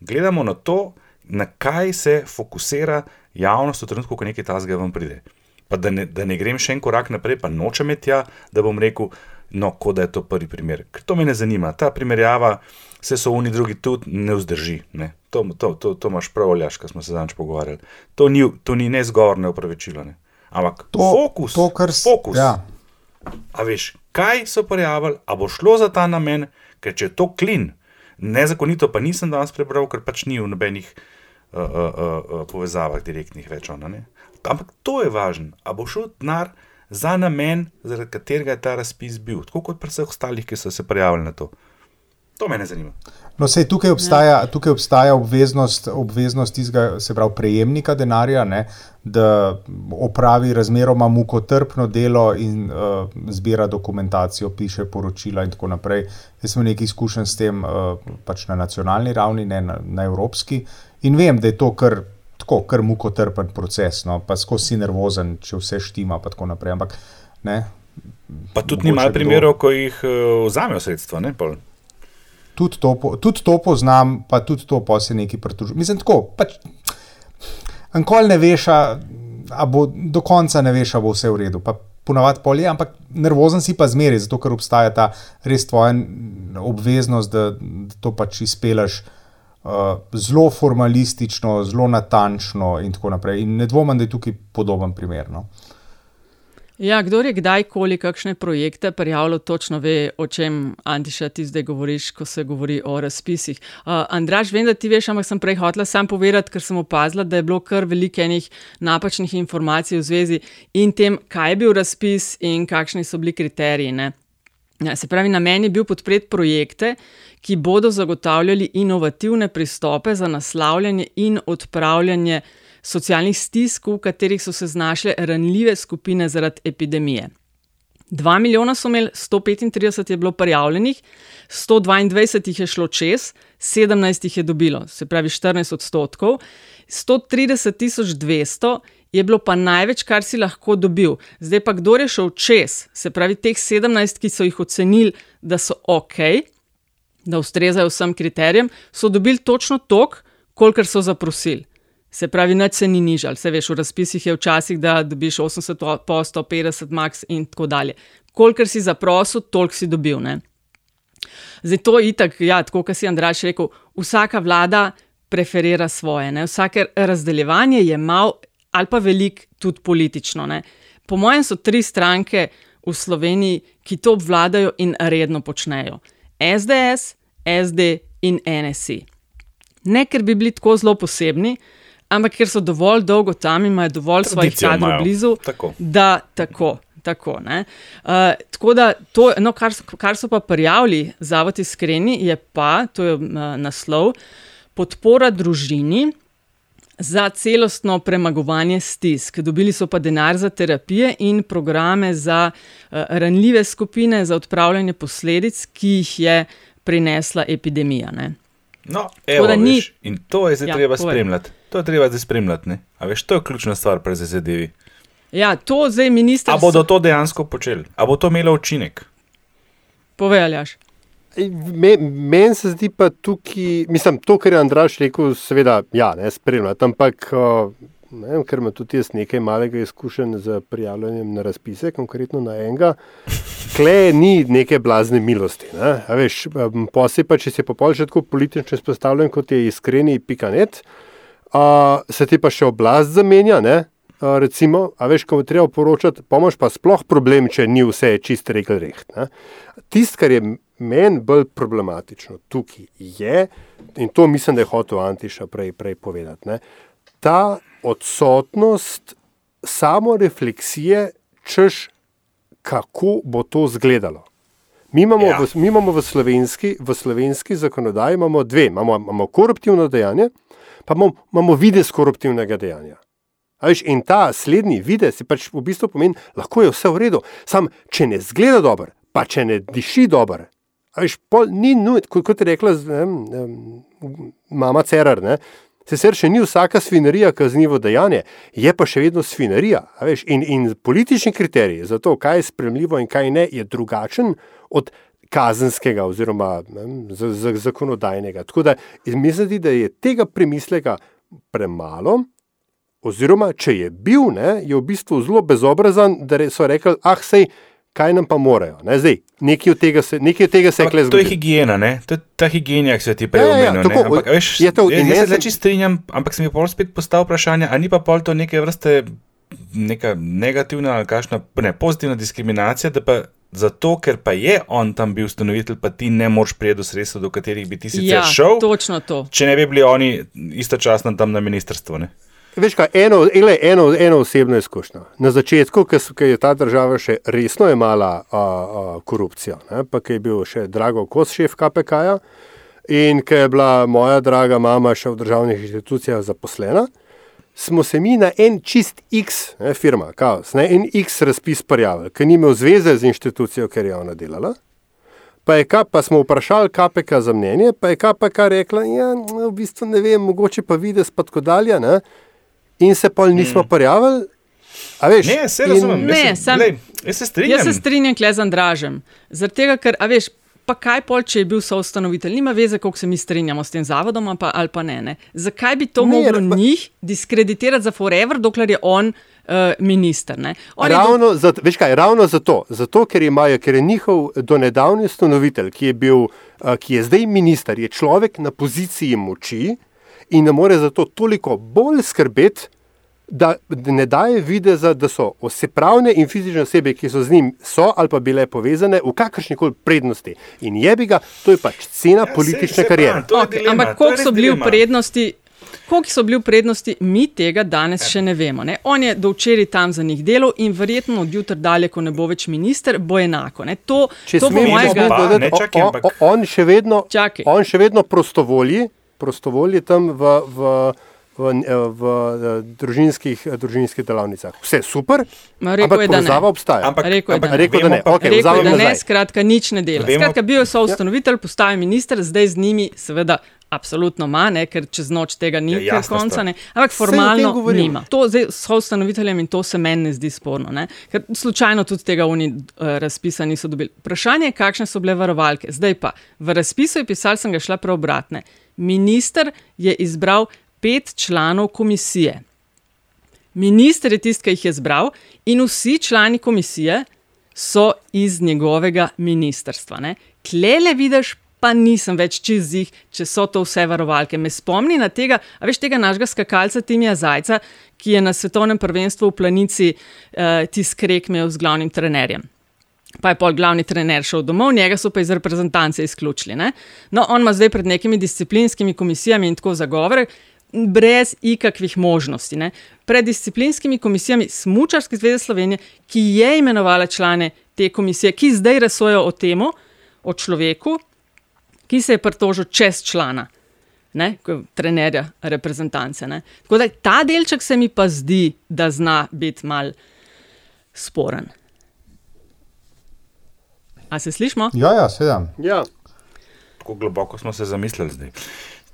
gledamo na to, na kaj se fokusira javnost v trenutku, ko nekaj tasga vam pride. Pa da ne, da ne grem še en korak naprej, pa nočem tja, da bom rekel, no, kot da je to prvi primer. Ker to me ne zanima. Ta primerjava, vse so oni drugi tudi, ne vzdrži. Ne to, to, to, to imaš prav, Ljaš, ko smo se danes pogovarjali. To ni, to ni ne zgor, ne upravičilo. Ne. Ampak to, fokus, to, kar si fokus. Ja. A veš, kaj so prijavili, a bo šlo za ta namen, ker če je to klin, nezakonito pa nisem danes prebral, ker pač ni v nobenih uh, uh, uh, povezavah direktnih več. Ona, Ampak to je važno, a bo šel denar za namen, zaradi katerega je ta razpis bil, tako kot pri vseh ostalih, ki so se prijavili na to. To me zanima. No, sej, tukaj, obstaja, tukaj obstaja obveznost, obveznost izga, se pravi, prejemnika denarja, ne, da opravi razmeroma mukotrpno delo in uh, zbira dokumentacijo, piše poročila in tako naprej. Jaz sem nekaj izkušen s tem uh, pač na nacionalni ravni, ne na, na evropski. In vem, da je to kar, tako, kar mukotrpen proces, no, pa skozi si nervozen, če vse štima. Ampak ne, Pa tudi ni malo primerov, ko jih uh, vzamejo sredstva. Ne, tudi, to, tudi to poznam, pa tudi to pa se neki pritožujejo. Mislim, tako. Pač, Ankoli ne veš, a bo do konca ne veš, a bo vse v redu. Pa ponavadi polje, ampak nervozen si pa zmeri, zato ker obstaja ta res tvoja obveznost, da, da to pač izpelaš zelo formalistično, zelo natančno in tako naprej. In ne dvomim, da je tukaj podoben primer. No. Ja, kdo je kdajkoli kakšne projekte prijavljal, točno ve, o čem Antiša ti zdaj govoriš, ko se govori o razpisih. Uh, Andraš, vem, da ti veš, ampak sem prej hotela sam povedati, ker sem opazila, da je bilo kar veliko enih napačnih informacij v zvezi in tem, kaj je bil razpis in kakšni so bili kriteriji. Ne? Ja, se pravi, namen je bil podpreti projekte, ki bodo zagotavljali inovativne pristope za naslavljanje in odpravljanje socialnih stisk, v katerih so se znašle ranljive skupine zaradi epidemije. 2 milijona so imeli, 135 je bilo prijavljenih, 122 jih je šlo čez, 17 jih je dobilo, se pravi 14 odstotkov, 130 200 je bilo pa največ, kar si lahko dobil. Zdaj pa kdo je šel čez, se pravi teh 17, ki so jih ocenili, da so ok, da ustrezajo vsem kriterijem, so dobili točno toliko, kolikor so zaprosili. Se pravi, nič se ni nižal. Se veš, v razpisih je včasih, da dobiš 80 po 150 max in tako dalje. Kolikor si zaprosil, toliko si dobil. Ne? Zdaj to je itak, ja, tako kot si Andraš rekel, vsaka vlada preferira svoje. Ne? Vsake razdeljevanje je mal ali pa velik tudi politično. Ne? Po mojem so tri stranke v Sloveniji, ki to obvladajo in redno počnejo. SDS, SD in NSI. Ne, ker bi bili tako zelo posebni, ampak ker so dovolj dolgo tam in imajo dovolj svojih kadrov blizu, tako. da tako. Tako, uh, tako da, to, no, kar, kar so pa prijavili Zavod Iskreni, je pa, to je uh, naslov, podpora družini za celostno premagovanje stisk. Dobili so pa denar za terapije in programe za uh, ranljive skupine, za odpravljanje posledic, ki jih je prinesla epidemija. Ne. No, evo, da, ni... In to je zdaj ja, treba spremljati. To je treba zdaj spremljati. Ne? A veš, to je ključna stvar pri ZDV. Ja, to zdaj ministr. A bodo to dejansko počeli? A bo to imelo učinek? Povej, Aljaš. Meni se zdi pa tukaj, mislim, to, kar je Andraš rekel, seveda, ja, ne spremljati, ampak ne vem, ker ima tudi jaz nekaj malega izkušenj z prijavljanjem na razpise, konkretno na enega. Kle ni neke blazne milosti. Ne? Veš, posebej pa, če si popolnoma že tako politično izpostavljen, kot je iskreni pikanet, uh, se ti pa še oblast zamenja. Ne? Uh, recimo, a veš, ko treba poročati, pomoč pa sploh problem, če ni vse čist rekel reht. Tisto, kar je meni bolj problematično tukaj, je, in to mislim, da je hotel Antiša prej, prej povedati, ne? ta odsotnost samo refleksije, češ kako bo to izgledalo. Mi imamo, ja. v, mi imamo v, slovenski, v slovenski zakonodaji imamo dve, imamo, imamo koruptivno dejanje, pa imamo, imamo videz koruptivnega dejanja. Veš, in ta slednji videz pač v bistvu pomeni, da je vse v redu. Sam, če ne zgleda dobro, pa če ne diši dobro, veš, pol, ni nujno, kot, kot je rekla ne, ne, mama Cerar. Ne, Sicer še ni vsaka svinarija kaznivo dejanje, je pa še vedno svinarija. In, in politični kriterij za to, kaj je spremljivo in kaj ne, je drugačen od kazenskega oziroma ne, z, z, zakonodajnega. Tako da mislim, da je tega premisleka premalo. Oziroma, če je bil, ne, je v bistvu zelo bezobrazen, da so rekli, ah, sej, kaj nam pa morajo. Ne? Zdaj, nekaj od tega se, nekaj od tega se je zgodilo. To je higiena, ne? to je ta higiena, ki se ti prej omenja. Ja, ja, ampak, veš, je to, jaz se sem... strinjam, ampak se mi pol spet postavlja vprašanje, ali ni pa pol to neke vrste neka negativna ali kakšna ne, pozitivna diskriminacija, da pa zato, ker pa je on tam bil ustanovitelj, pa ti ne moreš prijeti do sredstev, do katerih bi ti sicer ja, šel. Točno to. Če ne bi bili oni istočasno tam na ministrstvu. Ne? Veš, kaj, eno, ele, eno, eno osebno izkušnjo. Na začetku, ko je ta država še resno imela a, a, korupcijo, pa je bil še Drago Kos, šef KPK-ja, in ko je bila moja draga mama še v državnih institucijah zaposlena, smo se mi na en čist X, ne, firma, kaos, ne, en X razpis prijavili, ker ni imel zveze z inštitucijo, ker je ona delala. Pa, je, pa smo vprašali KPK za mnenje, pa je KPK rekla, da ja, v bistvu ne vem, mogoče pa vidiš pa tako dalje. Ne? In se pol nismo mm. prijavili. Veš, ne, se razumem. Ne, sem, Jaz se strinjam. Jaz se strinjam kle z Andražem. Zaradi tega, ker, a veš, pa kaj pol, če je bil soustanovitelj, nima veze, koliko se mi strinjamo s tem zavodom ali pa, ali pa ne, ne. Zakaj bi to Ne, moglo pa- njih diskreditirati za forever, dokler je on uh, minister? Ne? On Ravno, zato, veš kaj, ravno zato, zato ker, imajo, ker je njihov donedavni ustanovitelj, ki je, bil, a, ki je zdaj minister, je človek na poziciji moči in ne more zato toliko bolj skrbeti, da ne daje videza, da so vse pravne in fizične osebe, ki so z njim, so ali pa bile povezane v kakršni koli prednosti. In jebi ga, to je pač cena politične karijere. Okay, ampak koliko so bili v prednosti? Koliko so bili v prednosti, mi tega danes še ne vemo. Ne? On je do včeraj tam za njih delal in verjetno od jutra dalje, ko ne bo več minister, bo enako. Ne? To, Če to smem mojega. dodati, o- o- o- on še vedno, on še vedno prostovolji, prostovolji tam v, v, v, v, v družinskih, družinskih delavnicah. Vse super, Ma, rekel ampak je, da ne. povezava obstaja. Ampak, rekel je, da ne. rekel, da ne. Okay, rekel da ne, skratka, nič ne dela. Vemo- Skratka, bil je soustanovitelj, postal je minister, zdaj z njimi, seveda. Absolutno ima, ne, ker čez noč tega ni, Ja, ja, jasna konca ne. Ampak formalno nima. To zdaj so ustanoviteljem in to se meni ne zdi sporno. Ne. Ker slučajno tudi tega oni uh, razpisa niso dobili. Vprašanje je, kakšne so bile varovalke. Zdaj pa, v razpisu je pisal, sem ga šla preobratne. Minister je izbral pet članov komisije. Minister je tisti, ki jih je izbral, in vsi člani komisije so iz njegovega ministrstva. Ne. Klele vidiš, pa nisem več čez jih, če so to vse varovalke. Me spomni na tega, a veš tega našega skakalca Timija Zajca, ki je na svetovnem prvenstvu v planici uh, tiskrek imel z glavnim trenerjem. Pa je pol glavni trener šel domov, njega so pa iz reprezentance izključili. Ne? No, on ima zdaj pred nekimi disciplinskimi komisijami in tako zagovore, brez ikakvih možnosti. Ne? Pred disciplinskimi komisijami Smučarske zveze Slovenije, ki je imenovala člane te komisije, ki zdaj razsojajo o temu, o človeku, ki se je pritožil čez člana. Ne, ko- trenerja reprezentance. Ne. Tako da ta delček se mi pa zdi, da zna biti mal sporen. A se slišmo? Ja, ja, sedem. Ja. Tako globoko smo se zamislili zdaj.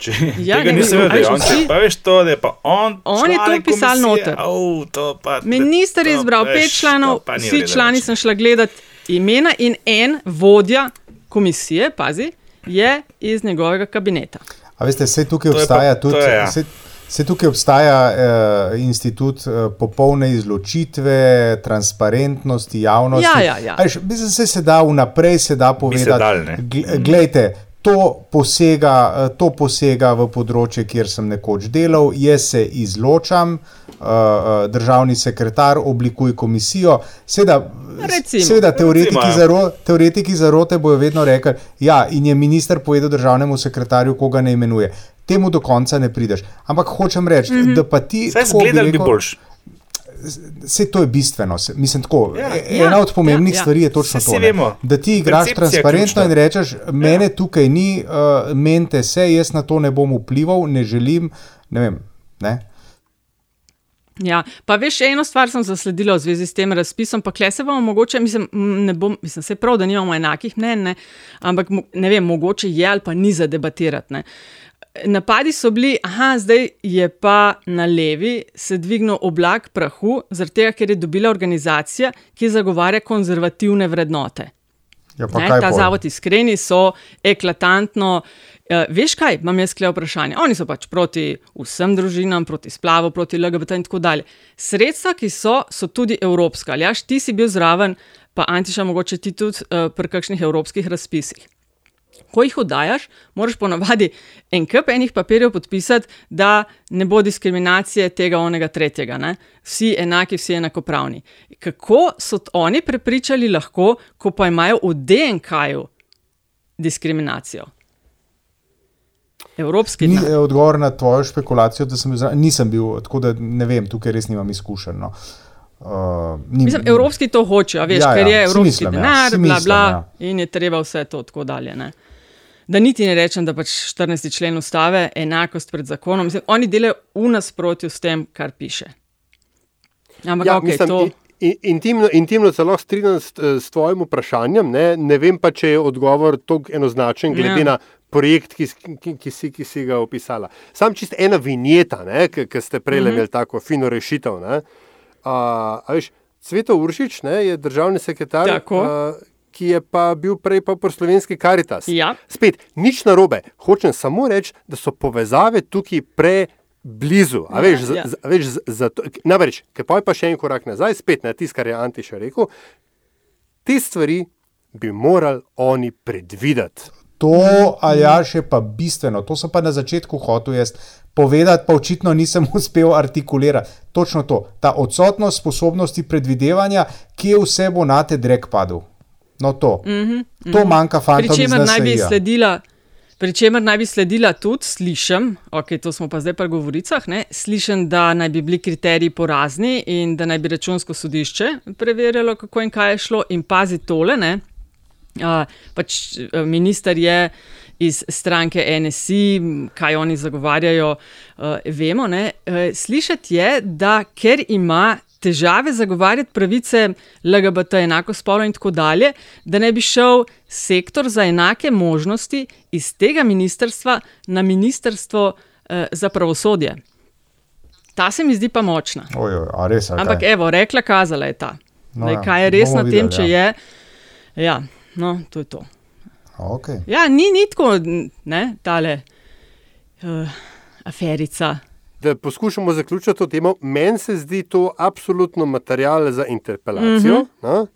Če Ja, tega nisem vedel, on, če pa veš to, da je pa on. On je to pisal noter. Au, to pa, Minister je izbral veš, pet članov, pa vsi člani sem šla gledati imena in en vodja komisije, pazi, je iz njegovega kabineta. A veste, vse tukaj To pa- obstaja to tudi. je, ja. Vse, vse tukaj obstaja uh, institut uh, popolne izločitve, transparentnosti, javnosti. Ja, ja, ja. Mislim, se, se da vnaprej se da povedati. Gl- Glejte, to posega, eh, to posega v področje, kjer sem nekoč delal, jaz se izločam, uh, uh, državni sekretar oblikuje komisijo. Seveda, Recimo. seveda teoretiki, Recimo, ja. zaro, teoretiki zarote bojo vedno rekli, ja, in je minister povedal državnemu sekretarju, koga ne imenuje. Temu do konca ne prideš. Ampak hočem reči, mm -hmm. da pa ti. Saj tako bi zgledal bi boljš. Vse to je bistveno. Mislim, tako, Ja. e- ena Ja, od pomembnih ja, ja. stvari je točno to, vemo. da ti igraš Percepcija transparentno in rečeš, mene tukaj ni, uh, mente se, jaz na to ne bom vplival, ne želim. Ne vem, ne? Ja, pa veš, eno stvar sem zasledila v zvezi s tem razpisom, pa kle se bomo mogoče, mislim, ne bom, mislim, se prav, da nimamo enakih mnen, ne, ampak ne vem, mogoče je ali pa ni za debatirati. Ne. Napadi so bili, aha, zdaj je pa na levi se dvignil oblak prahu, zaradi tega, ker je dobila organizacija, ki zagovarja konzervativne vrednote. Ja, Ne, ta pol? zavod iskreni so eklatantno. Uh, veš kaj, imam jaz kle vprašanje. Oni so pač proti vsem družinam, proti splavu, proti LGBT in tako dalje. Sredstva, ki so, so tudi evropska. Ali jaš, ti si bil zraven, pa Antiša, mogoče ti tudi uh, pri kakšnih evropskih razpisih. Ko jih oddajaš, moraš ponavadi en kup enih papirjev podpisati, da ne bo diskriminacije tega, onega, tretjega. Ne? Vsi enaki, vsi enakopravni. Kako so oni prepričali lahko, ko pa imajo v DNK-ju diskriminacijo? Evropski Ni eh, odgovor na tvojo špekulacijo, da sem bil zraven. Nisem bil, tako da ne vem, tukaj res nimam izkušenj. No. Uh, ni, Mislim, evropski to hočejo, a veš, Ja, ja, ker ja, je si evropski mislim, ja, denar, si bla, mislim, bla, ja. in je treba vse to tako dalje. Ne? Da niti ne rečem, da pač 14. člen ustave, enakost pred zakonom, mislim, oni delajo v nasprotju s tem, kar piše. Ampak Ja, ok, mislim, to. i- i- Intimno, intimno se lahko strinjam s, s tvojim vprašanjem. Ne, ne vem pa, če je odgovor tako enoznačen, glede Ja. ja. na projekt, ki, ki, ki, si, ki si ga opisala. Sam čist ena vinjeta, ki ste prej Mhm. mm -hmm. imeli tako fino rešitev. Ne, a, a veš, Cveto Uršič ne, je državni sekretar, Tako. uh, ki je pa bil prej pa pri slovenski Karitas. Ja. Spet, nič narobe. Hočem samo reči, da so povezave tukaj preblizu. A veš, Ja, ja. ja, ja. veš, zato, namreč, ker pa je pa še en korak nazaj, spet na tisto, kar je Anti še rekel, te stvari bi morali oni predvideti. To, Aljaš, je pa bistveno. To sem pa na začetku hotel jaz povedati, pa očitno nisem uspel artikulirati. Točno to, ta odsotnost sposobnosti predvidevanja, kje vse bo na te drek padel. No, to. Mm -hmm, To manjka fantom iz Pričemer naj bi sledila. Pričemer naj bi sledila tudi, slišim, ok, to smo pa zdaj pri govoricah, ne, slišim, da naj bi bili kriteriji porazni in da naj bi računsko sodišče preverjalo, kako in kaj je šlo. In pazi tole, ne, uh, pač eh, minister je iz stranke NSI, kaj oni zagovarjajo, uh, vemo. Ne, uh, slišati je, da ker ima težave zagovarjati pravice LGBT, enako spolo in tako dalje, da ne bi šel sektor za enake možnosti iz tega ministrstva na ministrstvo eh, za pravosodje. Ta se mi zdi pa močna. Oj, oj, a res, ali Ampak kaj? evo, rekla, kazala je ta. No No, ja, kaj je res na tem, videli, če ja. je. Ja, no, to je to. Okay. Ja, ni, ni tako, ne, tale uh, aferica. Da poskušamo zaključiti to temo, meni se zdi to absolutno material za interpelacijo. Mm. -hmm.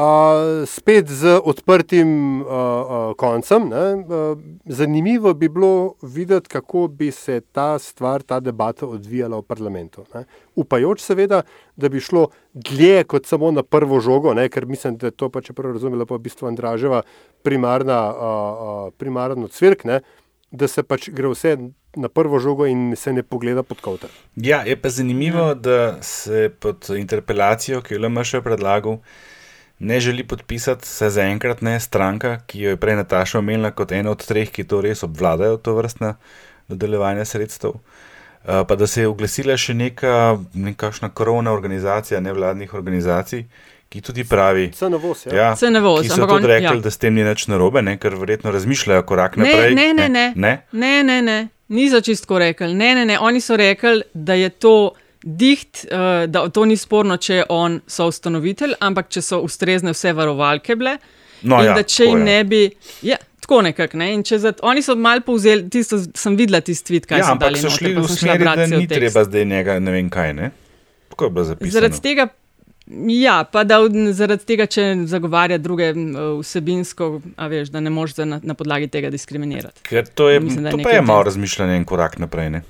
Uh, spet z odprtim uh, uh, koncem. Ne? Uh, zanimivo bi bilo videti, kako bi se ta stvar, ta debata odvijala v parlamentu. Ne? Upajoč, seveda, da bi šlo dlje kot samo na prvo žogo, ne? ker mislim, da je to, pa, če prav razumela, pa v bistvu Andraževa primarna, uh, uh, primarno cvirk, ne? da se pač gre vse na prvo žogo in se ne pogleda pod kavter. Ja, je pa zanimivo, da se pod interpelacijo, ki jo LMŠ predlagal, ne želi podpisati, se zaenkrat ne stranka, ki jo je prej Nataša omenila kot ena od treh, ki to res obvladajo, to vrstna dodeljevanja sredstev. Uh, pa da se je oglasila še neka nekakšna krovna organizacija nevladnih organizacij, ki tudi pravi, CNVOS, ja. ja, CNVOS, ki so ampak tudi on- rekli, ja. da s tem ni nič narobe, ne, ker verjetno razmišljajo korak Ne, naprej. ne, ne, ne. ne? Ne, ne, ne. Niso čistko rekli. Ne, ne, ne. Oni so rekli, da je to diht, uh, da to ni sporno, če je on soustanovitelj, ampak če so ustrezne vse varovalke bile. No in ja, da če jim je. ne bi. Ja, Tako nekako, ne? in če za, oni so malo povzeli, tisto sem videla tisti tweet, kaj Ja, so dali so noter, šli pa v smeri, da ni tekst. treba zdaj njega ne vem kaj. Ne? Tako je bilo zapisano. Zaradi tega, ja, pa da zaradi tega, če zagovarja druge vsebinsko, a veš, da ne moreš na, na podlagi tega diskriminirati. Ker to, je, Mislim, to pa nekaj je malo razmišljanje in korak naprej. Ne?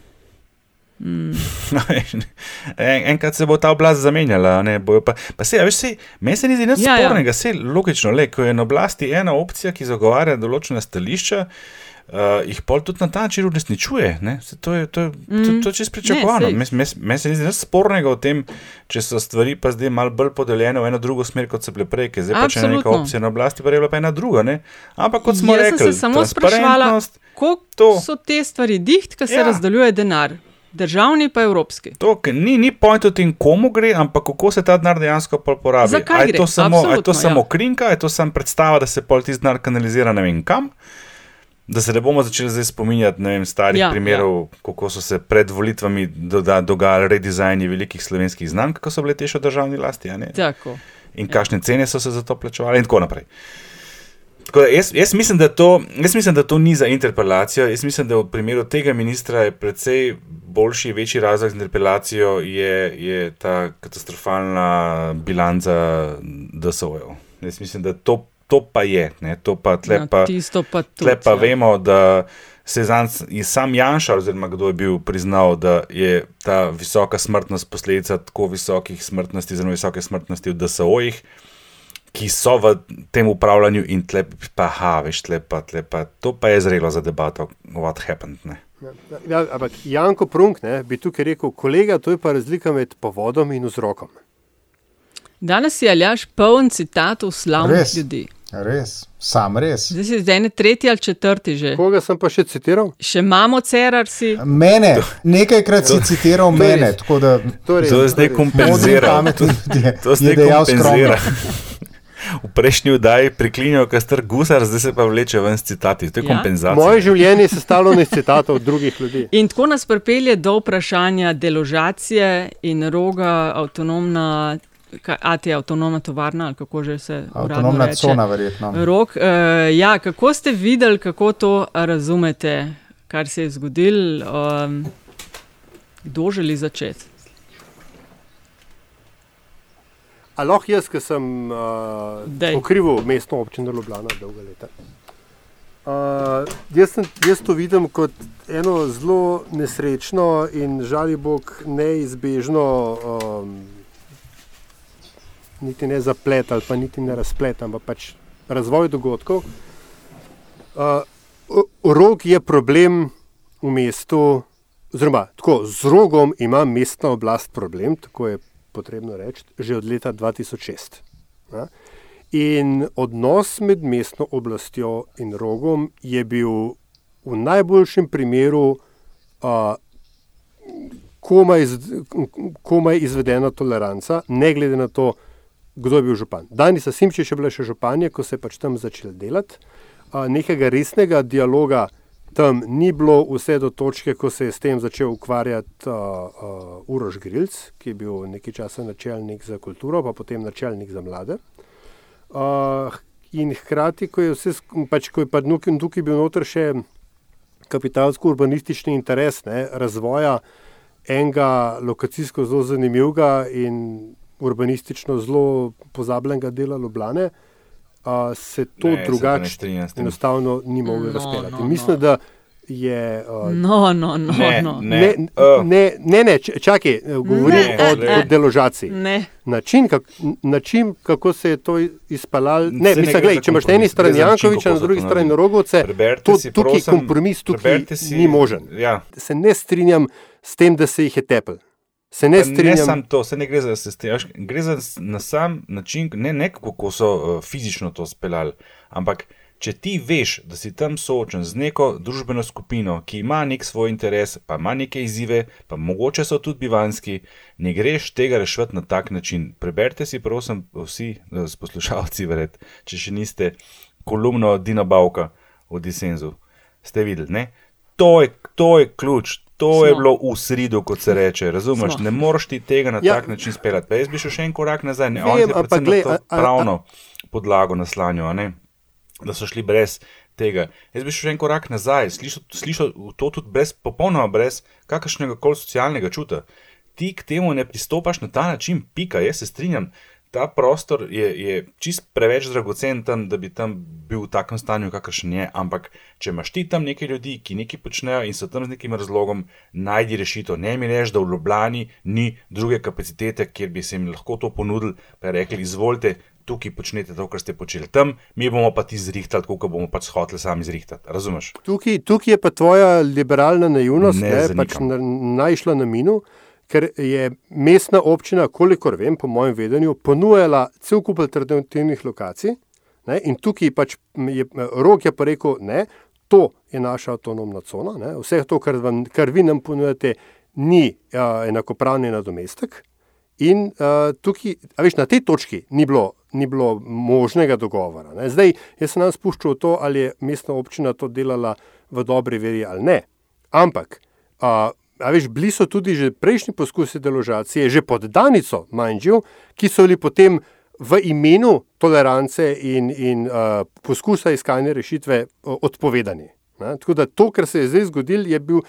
Mm. en, enkrat se bo ta oblast zamenjala, ne pa. Pa se, a veš, se, meni se ni zdi nič Ja, ja. spornega, se logično, le, ko je na oblasti ena opcija, ki zagovarja določena stališča. Uh, jih pol tudi na ta način uresničuje. Saj To je, to, je- to, Mm. to je čisto pričakovano. Meni se ni zdi nič spornega v tem, če so stvari pa zdaj malo bolj podeljene v eno drugo smer, kot so bile prej, ker zdaj pač je ena neka Absolutno. opcija na oblasti, pa je bila pa ena druga. Ne? Ampak kot smo Jaz rekli, sem se samo sprašvala, kako so te stvari diht, se Ja. ja. razdeljuje denar, državni pa evropski. To, ker ni, ni point v tem, komu gre, ampak kako se ta denar dejansko porabi. Za kaj A je to samo, a je to samo ja. krinka, je to samo predstava, da se pol ti denar kanalizira ne vem kam. Da se ne bomo začeli zdaj spominjati vem, starih Ja, ja, primerov, ja. kako so se pred volitvami dogajali redizajni velikih slovenskih znamk, kako so bile te še v državni lasti. In kakšne cene so se za to plačevali, in tako naprej. Tako da jaz, jaz, mislim, da to, jaz mislim, da to ni za interpelacijo. Jaz mislim, da v primeru tega ministra je precej boljši, večji razlog za interpelacijo je, je ta katastrofalna bilanca DSO-jev. Jaz mislim, da to, to pa je. Ne, to pa tle Ja, pa, tisto pa tudi, tle pa ja. vemo, da se je zanj in sam Janša, oziroma kdo je bil priznal, da je ta visoka smrtnost posledica tako visokih smrtnosti, zelo visoke smrtnosti v DSO-jih, ki so v tem upravljanju in tle pa, ha, veš, tle pa, tle pa, to pa je zrelo za debato, what happened. Ne. Ja, ampak Janko Prunk ne, bi tukaj rekel, kolega, to je pa razlika med povodom in vzrokom. Danes je Aljaš poln citatov slavnih Res. ljudi. Res, sam res. Zdaj si zdaj ne tretji ali četrti že. Koga sem pa še citiral? Še imamo cerar si. Mene, nekajkrat si To- citiral to mene, res. tako da To je res, To je zdaj kompenzira. To je zdaj kompenzira. V prejšnji vdaji priklinjal, ker ste gusar, zdaj se pa vleče ven s citati. To je Ja. kompenzacija. Moje življenje je sestavljeno iz citatov drugih ljudi. In tako nas pripelje do vprašanja deložacije in roga avtonomna a ti je avtonomna tovarna ali kako že se Avtonomna reče. cona, verjetno. Rok, uh, ja, kako ste videli, kako to razumete, kar se je zgodilo? Um, kdo želi začeti? A lahko jaz, ki sem uh, Dej. pokrival mestno občino Ljubljana dolga leta. Uh, jaz, sem, jaz to vidim kot eno zelo nesrečno in žali Bog neizbežno, um, niti ne zaplet ali pa niti ne razplet, ampak pač razvoj dogodkov. Uh, rog je problem v mestu, oziroma tako z rogom ima mestna oblast problem, tako je potrebno reči, že od leta 2006. Ne? In odnos med mestno oblastjo in rogom je bil v najboljšem primeru uh, komaj, iz, komaj izvedena toleranca, ne glede na to, kdo je bil župan. Danica Simčič je bila še županja, ko se je pač tam začel delati. Uh, nekega resnega dialoga tam ni bilo, vse do točke, ko se je s tem začel ukvarjati uh, uh, Uroš Grilc, ki je bil nekaj časa načelnik za kulturo, pa potem načelnik za mlade. Uh, in hkrati, ko je, vse, pač, ko je pa tukaj, tukaj bil noter še kapitalsko-urbanistični interes ne, razvoja enega lokacijsko zelo zanimivega in urbanistično zelo pozabljenega dela Ljubljane, uh, se to Ne, ne drugače enostavno ni moglo No, razpeljati. no, Mislim, no. da je. Uh, No, no, no. Ne, no. ne. Ne, Uh. ne, ne, ne, čakaj, govorim Ne, o, eh, o deložaciji. Ne. Način, kak, način, kako se je to izpeljalo. Ne, ne mislim, glej, če imaš na eni strani Jankoviča, na drugi strani. Rogovce, to, tukaj prosim, kompromis tukaj ni možen. Ja. Se ne strinjam s tem, da se jih je tepel. Se ne Pa Ne strinjam. samo to, se ne gre za sistem, gre za na sam način, ne, ne kako so uh, fizično to speljali, ampak če ti veš, da si tam soočen z neko družbeno skupino, ki ima nek svoj interes, pa ima neke izzive, pa mogoče so tudi bivanski, ne greš tega reševati na tak način. Preberite si, prosim, vsi s poslušalci, vred, če še niste kolumno Dina Bavka v Disenzu. Ste videli, ne? To je, to je ključ. To Smo. je bilo v sredo, kot se reče. Razumeš, Smo. ne moreš ti tega na Ja. tak način speljati. Pa jaz bi šel še en korak nazaj. Ne, Vem, Oni se ampak predvsem glej, na a- a- a- pravno podlago ne? da so šli brez tega. Jaz bi šel še en korak nazaj, slišal, slišal to tudi brez, popolnoma brez kakršnega koli socialnega čuta. Ti k temu ne pristopaš na ta način, pika, jaz se strinjam. Ta prostor je, je čist preveč dragocen tam, da bi tam bil v takem stanju, kakršen je. Ampak, če imaš ti tam nekaj ljudi, ki nekaj počnejo in so tam z nekim razlogom, najdi rešitev. Ne mi reči, da v Ljubljani ni druge kapacitete, kjer bi se jim lahko to ponudili, pa rekli: izvolite, tukaj počnete to, kar ste počeli tam, mi bomo pa ti zrihtali, kot bomo pač hoteli sami zrihtati. Razumeš? Tukaj, tukaj je pa tvoja liberalna naivnost, Ne ne, pač na, najšla na minu, ker je mestna občina, kolikor vem, po mojem vedenju, ponujala cel kup alternativnih lokacij. Ne, in tukaj pač je rok je pa rekel, ne, to je naša avtonomna cona, ne, vse to, kar, vam, kar vi nam ponujate, ni uh, enakopravni nadomestek. In uh, tukaj, a veš, na tej točki ni bilo, ni bilo možnega dogovora. Ne. Zdaj, jaz sem nam spuščal to, ali je mestna občina to delala v dobri veri ali ne. Ampak, uh, a veš, bili so tudi že prejšnji poskusi deložacije, že pod Danico, manjživ, ki so bili potem v imenu tolerance in, in uh, poskusa iskanja rešitve uh, odpovedani. Ne. Tako da to, kar se je zdaj zgodilo, je bil.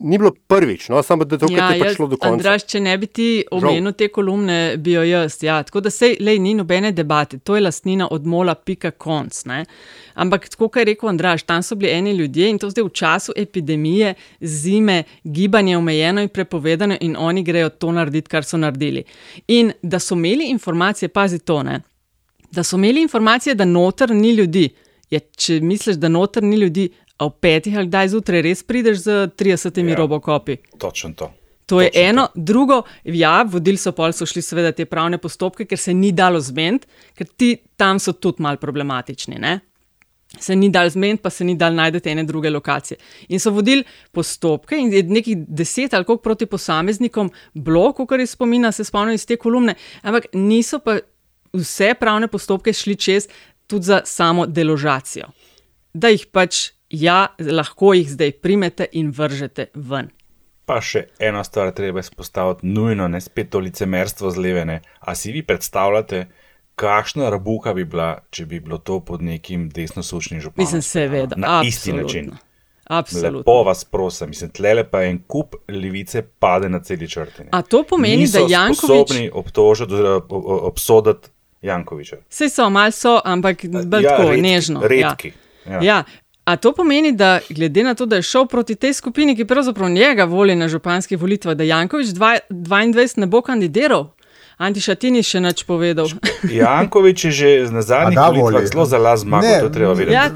Ni bilo prvič, no, samo da to, kar je prišlo do konca. Andraš, če ne bi ti omenil te kolumne, bi jo jaz. Ja, tako da se lej, ni nobene debate, to je lastnina od mola, pika konc. Ne? Ampak, kot je rekel Andraš, tam so bili eni ljudje in to zdaj v času epidemije, zime, gibanje omejeno in prepovedano, in oni grejo to narediti, kar so naredili. In da so imeli informacije, pazi to, ne? da so imeli informacije, da noter ni ljudi. Ja, če misliš, da noter ni ljudi, v petih ali kdaj zjutraj res prideš z 30 ja. robokopi. Točno to. To je eno, drugo, ja, vodili so pol, so šli seveda te pravne postopke, ker se ni dalo zmeniti, ker ti tam so tudi mal problematični. Ne? Se ni dal zmeniti, pa se ni dal najti ene druge lokacije. In so vodili postopke, in je nekih deset ali koliko proti posameznikom, blok, kar je spomina, se spomnim iz te kolumne, ampak niso pa vse pravne postopke šli čez tudi za samo deložacijo. Da jih pač, ja, lahko jih zdaj primete in vržete ven. Pa še ena stvar, treba izpostaviti, nujno, ne spet to licemerstvo zlevene. A si vi predstavljate, kakšna rabuka bi bila, če bi bilo to pod nekim desnosučnim županom? Mislim, seveda. Na absolutno. isti način. Absolutno. Lepo vas prosim, mislim, tlele pa en kup levice pade na celi črti. A to pomeni, Niso da Jankovič. sposobni obtožiti, o- obsoditi Jankoviča. Vse so, malo so, ampak Ja, tako redki, nežno. redki, Ja. ja. Ja. A to pomeni, da glede na to, da je šel proti tej skupini, ki pravzaprav njega voli na županskih volitvah, da Jankovič dva- 22 ne bo kandidiral? Antišatini še nič povedal. Jankovič je že na zadnjih volitvah voli? zelo zala zmagal, Ne, to je treba vedeti. Ja,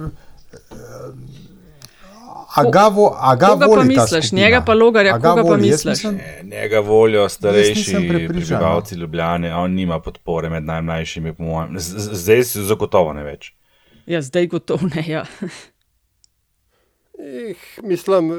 A ga, vo, a ga koga pa voli ta misliš? skupina? Njega pa Logarja, A ga koga pa voli? Jaz misliš? mislim- Njega volijo starejši prebivalci Ljubljane, a on nima podpore med najmlajšimi, po mojem. Z- Zdaj si zagotovo ne več. Ja, zdaj gotovo ne. Ja. Eh, mislim,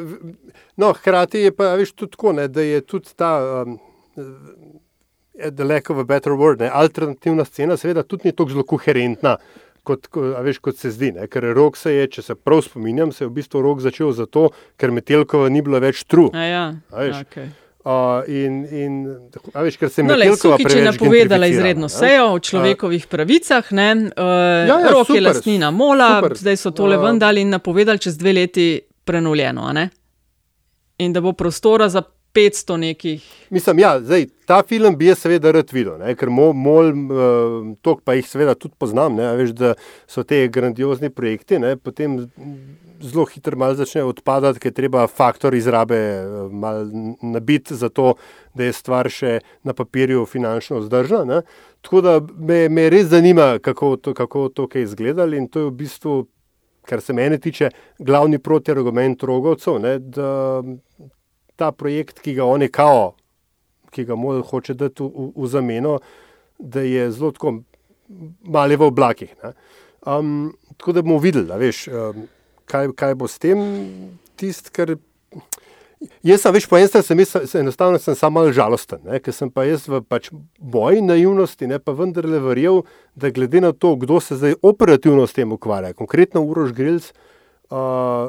no, hkrati je pa veš, tudi tako, ne, da je tudi ta, um, eh, the lack of a better word, ne, alternativna scena, seveda, tudi ni tako zelo koherentna, kot, veš, kot se zdi. Ne, ker rok se je, če se prav spominjam, se je v bistvu rok začel zato, ker Metelkova ni bila več tru. A ja, A veš, okej. Uh, in, in, a veš, ker se je No, le, Sukič je napovedala izredno sejo o človekovih pravicah, ne, uh, Ja, ja, rok je super, lastnina Mola, super. zdaj so tole Uh, ven dali in napovedali čez dve leti prenovljeno. ne? In da bo prostora za 500 nekih. Mislim, ja, zdaj, ta film bi jaz seveda rad videl, ne, ker mo, mol, uh, tok pa jih seveda tudi poznam, ne, veš, da so te grandiozni projekti, ne, potem zelo hitro malo začnejo odpadati, ker je treba faktor izrabe eh, malo nabiti za to, da je stvar še na papirju finančno vzdržna. Ne. Tako da me, me res zanima, kako to, kako to kaj izgledalo in to je v bistvu, kar se mene tiče, glavni protiargument rogovcev, da ta projekt, ki ga oni kao, ki ga MOL hoče dati v, v, zameno, da je zelo tako mali v oblakih. Um, tako da bomo videli, a veš, um, kaj, kaj bo s tem tisti, kar. Jaz sem, veš, po strani sem, jaz, enostavno sem samo malo žalosten, ne, ker sem pa jaz v pač moji naivnosti, ne, pa vendarle verjel, da glede na to, kdo se zdaj operativno s tem ukvarja, konkretno Uroš Grilc, uh,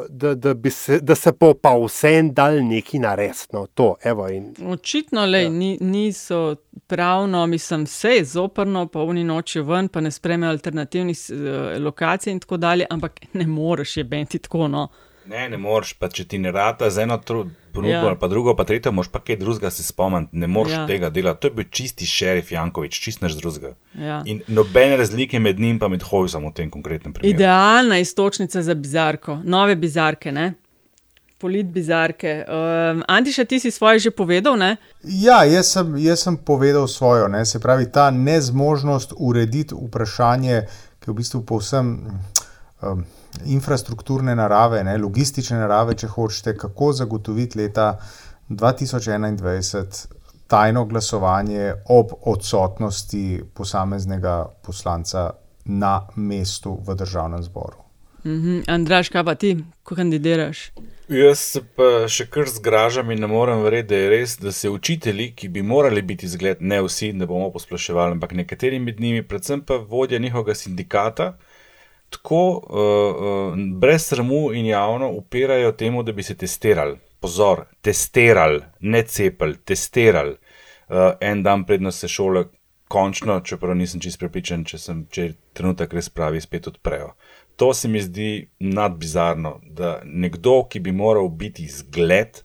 da, da, bi se, da se po, pa vsem dal neki narediti. No, to, evo, in, Očitno le, ja. ni, niso pravno, mislim, vse je zoprno, pa oni nočijo ven, pa ne sprejmejo alternativnih uh, lokacij in tako dalje, ampak ne moreš je benti tako. No. Ne, ne moreš, pa če ti ne rata z eno tru- ponudbo, Ja. ja. pa drugo, pa tretjo, moš pa kaj drugega se spomniti, ne moreš Ja. tega delati. To je bil čisti šerif Jankovič, čist naš drugega. Ja. In nobene razlike med njim in Hojsom v tem konkretnem primeru. Idealna istočnica za bizarko, nove bizarke, ne? polit bizarke. Um, Antiša, ti si svoje že povedal, ne? Ja, jaz sem, jaz sem povedal svojo, ne? se pravi, ta nezmožnost urediti vprašanje, ki je v bistvu povsem um, infrastrukturne narave, ne? logistične narave, če hočete, kako zagotoviti leta 2021 tajno glasovanje ob odsotnosti posameznega poslanca na mestu v državnem zboru. Mhm. Andraš, kaj pa ti, ko kandidiraš? Jaz se pa še kar zgražam in ne morem verjeti, da je res, da se učitelji, ki bi morali biti zgled, ne vsi, ne bomo posploševali, ampak nekateri med njimi, predvsem pa vodja njihovega sindikata, tako uh, uh, brez sramu in javno upirajo temu, da bi se testirali. Pozor, testirali, ne cepili, testirali. Uh, en dan predno se šole, končno, čeprav nisem čest prepričan, če, sem, če trenutek res pravi, spet odprejo. To se mi zdi nadbizarno, da nekdo, ki bi moral biti zgled,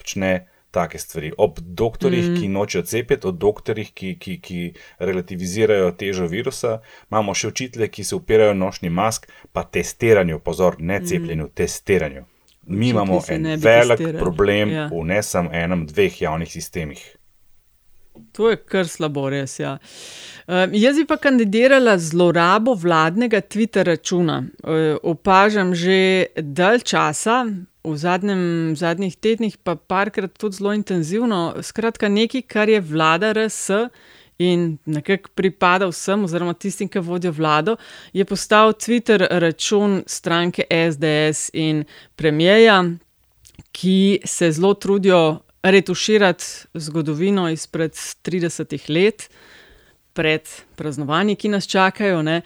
počne take stvari. Ob doktorjih, Mm. mm. ki nočejo cepiti, od doktorjih, ki, ki, ki relativizirajo težo virusa, imamo še učitelje, ki se upirajo nošnji mask, pa testiranju, pozor, ne cepljenju, mm. testiranju. Mi Učitelji imamo en velik testirali, problem ja. v ne samo enem, dveh javnih sistemih. To je kar slabo, res. Ja. Um, jaz bi pa kandidirala zlorabo vladnega Twitter računa. Uh, opažam že dalj časa, v zadnjem, zadnjih tednih, pa parkrat tudi zelo intenzivno. Skratka, nekaj, kar je vlada RS. In nekako pripada vsem, oziroma tistim, ki vodijo vlado, je postal Twitter račun stranke SDS in premijeja, ki se zelo trudijo retuširati zgodovino izpred 30 let. pred praznovanji, ki nas čakajo, ne,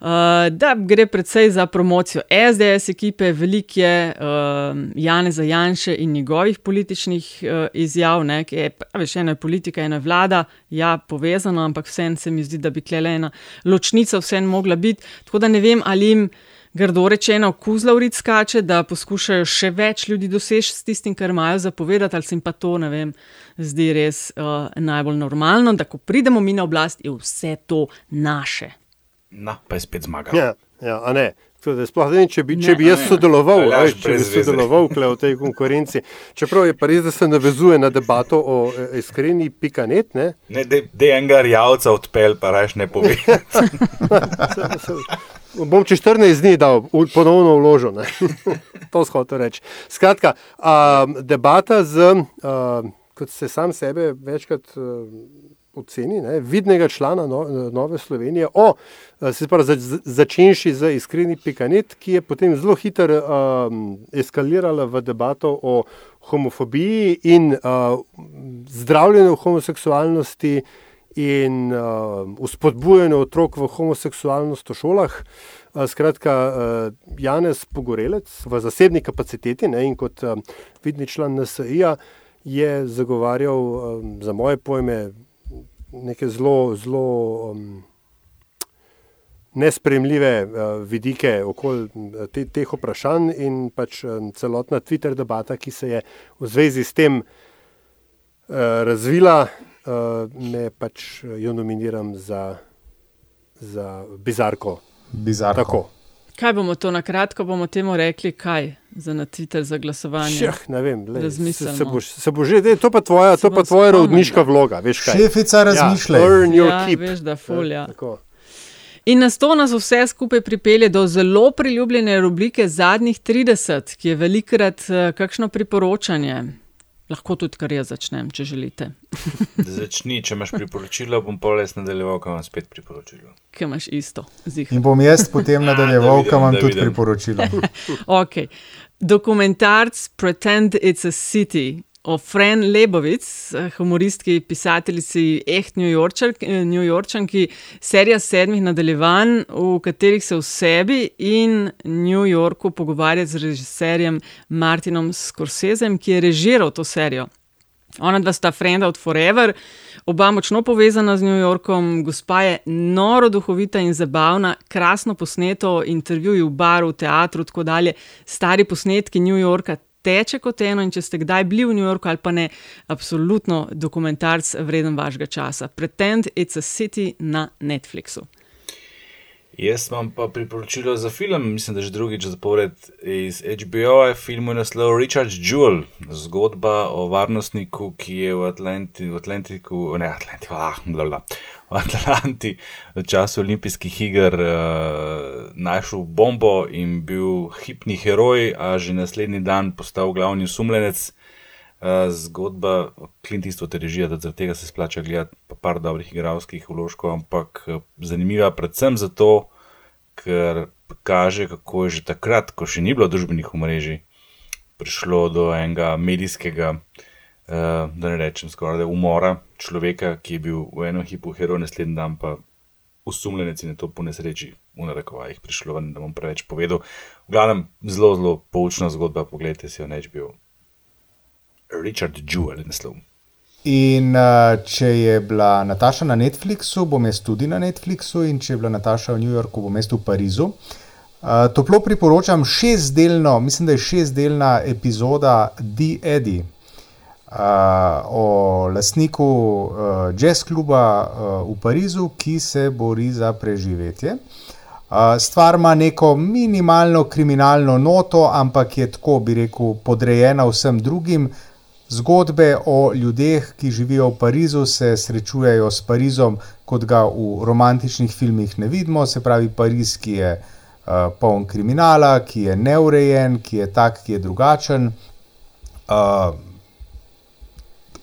uh, da gre predvsej za promocijo SDS ekipe, velik je uh, Janeza Janše in njegovih političnih uh, izjav, ne, ki je, veš, ena je politika, ena je vlada, ja, povezano, ampak vseeno se mi zdi, da bi klele ena ločnica vseeno mogla biti. Tako da ne vem, ali jim grdo rečeno, kuzlavric skače, da poskušajo še več ljudi doseči s tistim, kar imajo zapovedati, ali se jim pa to, ne vem, zdi res uh, najbolj normalno, da ko pridemo mi na oblast, je vse to naše. No, pa je spet zmagal. Ja, ja, a ne. Tudi, sploh ne vem, če bi, če bi jaz sodeloval, Aljaž, veš, če bi brez veze. sodeloval v tej konkurenci. Čeprav je pa res, da se navezuje na debato o eh, iskreni pikanet. Ne? Ne, de, de enega rjavca odpel, pa raš ne pove. Bom čez 14 dni dal, ponovno vložil. ne. to shotel reči. Skratka, um, debata z, um, kot se sam sebe večkrat um, oceni, ne, vidnega člana no, Nove Slovenije, o, eh, se pravi, za, za- začenši z iskreni pikanet, ki je potem zelo hitro um, eskalirala v debato o homofobiji in uh, zdravljenju homoseksualnosti in uh, vzpodbujanju otrok v homoseksualnost v šolah. Uh, skratka, uh, Janez Pogorelec v zasebni kapaciteti ne, in kot um, vidni član NSA je zagovarjal um, za moje pojme neke zelo, zelo um, nespremljive uh, vidike okoli uh, te, teh vprašanj in pač um, celotna Twitter debata, ki se je v zvezi s tem uh, razvila, uh, me pač jo nominiram za, za bizarko. Bizarko. Tako. Kaj bomo to na kratko, bomo temu rekli, kaj za na Twitter za glasovanje? Šeh, ne vem, lej, se, se, boš, se bo že, dej, to pa tvoja, Se to pa tvoja rodniška vloga, veš kaj. Šefica. Ja, earn your Ja, keep. veš, da ful, ja. tako. In nas to nas vse skupaj pripelje do zelo priljubljene rubrike Zadnjih 30, ki je velikrat uh, kakšno priporočanje. Lahko tudi kar jaz začnem, če želite. Začni, če imaš priporočilo, bom pa res nadaljeval, kam imam spet priporočilo. Ki imaš isto. Zih. In bom jaz potem nadaljeval, da kam imam tudi vidim. priporočilo. Okay. Dokumentarc Pretend It's a City o Fran Lebovic, eh, humoristki, pisateljici, echt New Yorkčank- eh, New Yorkčanki, serija sedmih nadaljevanj, v katerih se v sebi in New Yorku pogovarja z režiserjem Martinom Scorsesem, ki je režiral to serijo. Ona dva sta frenda od Forever, oba močno povezana z New Yorkom, gospa je noro duhovita in zabavna, krasno posneto, intervjuji v baru, v teatru, tako dalje. Stari posnetki New Yorka teče kot eno in če ste kdaj bili v New Yorku ali pa ne, absolutno dokumentarc vreden vašega časa. Pretend it's a city na Netflixu. Jaz imam pa priporočilo za film, mislim, da že drugič zapored iz HBO, je film v naslovu Richard Jewell, zgodba o varnostniku, ki je v, Atlanti, v Atlantiku, ne Atlanti, ah, bla, bla, v Atlanti v času olimpijskih iger uh, našel bombo in bil hipni heroj, a že naslednji dan postal glavni osumljenec. Uh, zgodba Clint Eastwood je režija, da zaradi tega se splača gledati pa par dobrih igralskih vložkov, ampak eh, zanimiva predvsem zato, ker kaže, kako je že takrat, ko še ni bilo družbenih omrežij, prišlo do enega medijskega, uh, da ne rečem skoraj da umora človeka, ki je bil v enem hipu heroj, naslednji dan pa osumljenec in je to po nesreči v narekovajih prišlo, da bom preveč povedal. V glavnem, zelo, zelo poučna zgodba, pogledajte si jo, neč bil. Richard Jewell je naslov. In uh, če je bila Nataša na Netflixu, bom jaz tudi na Netflixu, in če je bila Nataša v New Yorku, bom jaz v Parizu. Uh, toplo priporočam šestdelno, mislim, da je šestdelna epizoda The Eddie uh, o lastniku uh, jazz kluba uh, v Parizu, ki se bori za preživetje. Uh, stvar ima neko minimalno kriminalno noto, ampak je tako, bi rekel, podrejena vsem drugim. Zgodbe o ljudeh, ki živijo v Parizu, se srečujejo s Parizom, kot ga v romantičnih filmih ne vidimo, se pravi Pariz, ki je uh, poln kriminala, ki je neurejen, ki je tak, ki je drugačen. Uh,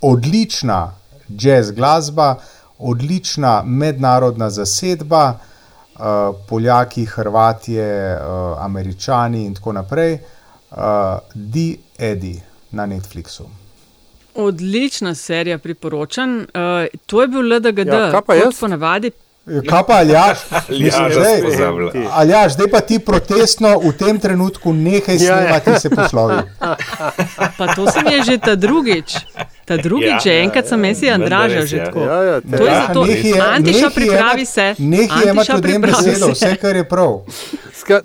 odlična jazz glasba, odlična mednarodna zasedba, uh, Poljaki, Hrvatije, uh, Američani in tako naprej. Uh, The Eddie na Netflixu. Odlična serija priporočam. Uh, to je bil LDGD, Ja, kaj pa jaz? ponavadi. Kaj pa Aljaš? Mislim, vas zdaj- pozablja. Aljaš, zdaj pa ti protestno v tem trenutku nehaj Ja, ja. snemati in se poslovi. Pa to se mi je že ta drugič. Ta drugič, Ja, ja, enkrat sem ja, jaz ja, Andraža vendar res, že ja. tako. Ja, ja, To je Ja, zato, je- Antiša pripravi se. Nehaj Antiša ljudem pripravi besedo, se. vse, kar je prav.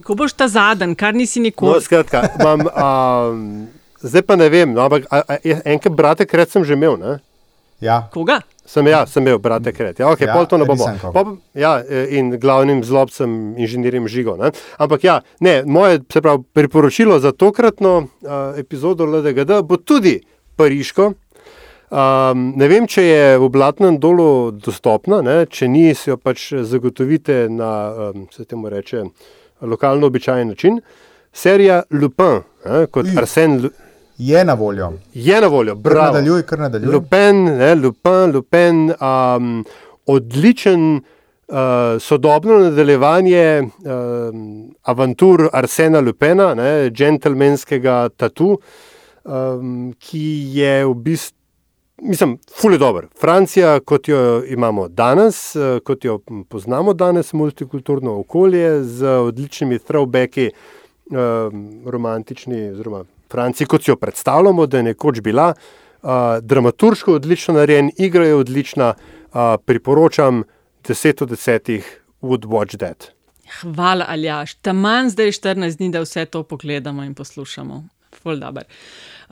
Ko boš ta zadnji, kar nisi no, nikoli. skratka, imam, um, zdaj pa ne vem, no, ampak enkrat brate kret sem že imel. Ne? Ja. Koga? Sem ja, sem imel brate kret. Ja, okay, Ja, pol to ne bomo. Pol, ja, e, in glavnim zlobcem, inženirjem žigo. Ne? Ampak ja, ne, moje se pravi, priporočilo za tokratno uh, epizodo LDGD bo tudi pariško. Um, ne vem, če je v Blatnem dolu dostopna, ne? če ni, si jo pač zagotovite na, um, se temu reče, lokalno običajen način. Serija Lupin, ne? kot. Arsen Lu Je na voljo. je na voljo, Kar bravo. nadaljuj, kar nadaljuj. Lupin, ne, Lupin, Lupin um, odličen uh, sodobno nadaljevanje um, avantur Arsena Lupena, ne, džentlmenskega tatu, um, ki je v bistvu. Mislim, fulje dober. Francija, kot jo imamo danes, eh, kot jo poznamo danes, multikulturno okolje z odličnimi throwbacki, um, romantični, oziroma Franciji, kot si jo predstavljamo, da je nekoč bila. Uh, dramaturško odlično narejen, igra je odlična, uh, priporočam 10 od 10, would watch that. Hvala, Aljaš. Taman zdaj je 14 dni, da vse to pogledamo in poslušamo. Ful dobr.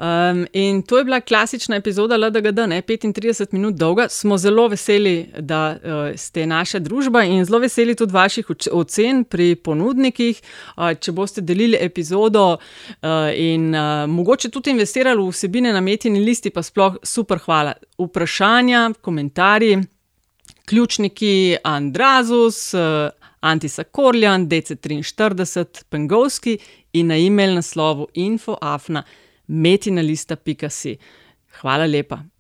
Um, in to je bila klasična epizoda LDGD, ne 35 minut dolga. Smo zelo veseli, da uh, ste naša družba in zelo veseli tudi vaših ocen pri ponudnikih. Uh, če boste delili epizodo uh, in uh, mogoče tudi investirali v vsebine na metini listi, pa sploh super hvala. Vprašanja, komentarji ključniki Andrazus, eh, Antisa Korljan, DC43, Pengovski in na e-mail naslovu infoafna metinalista.si. Hvala lepa.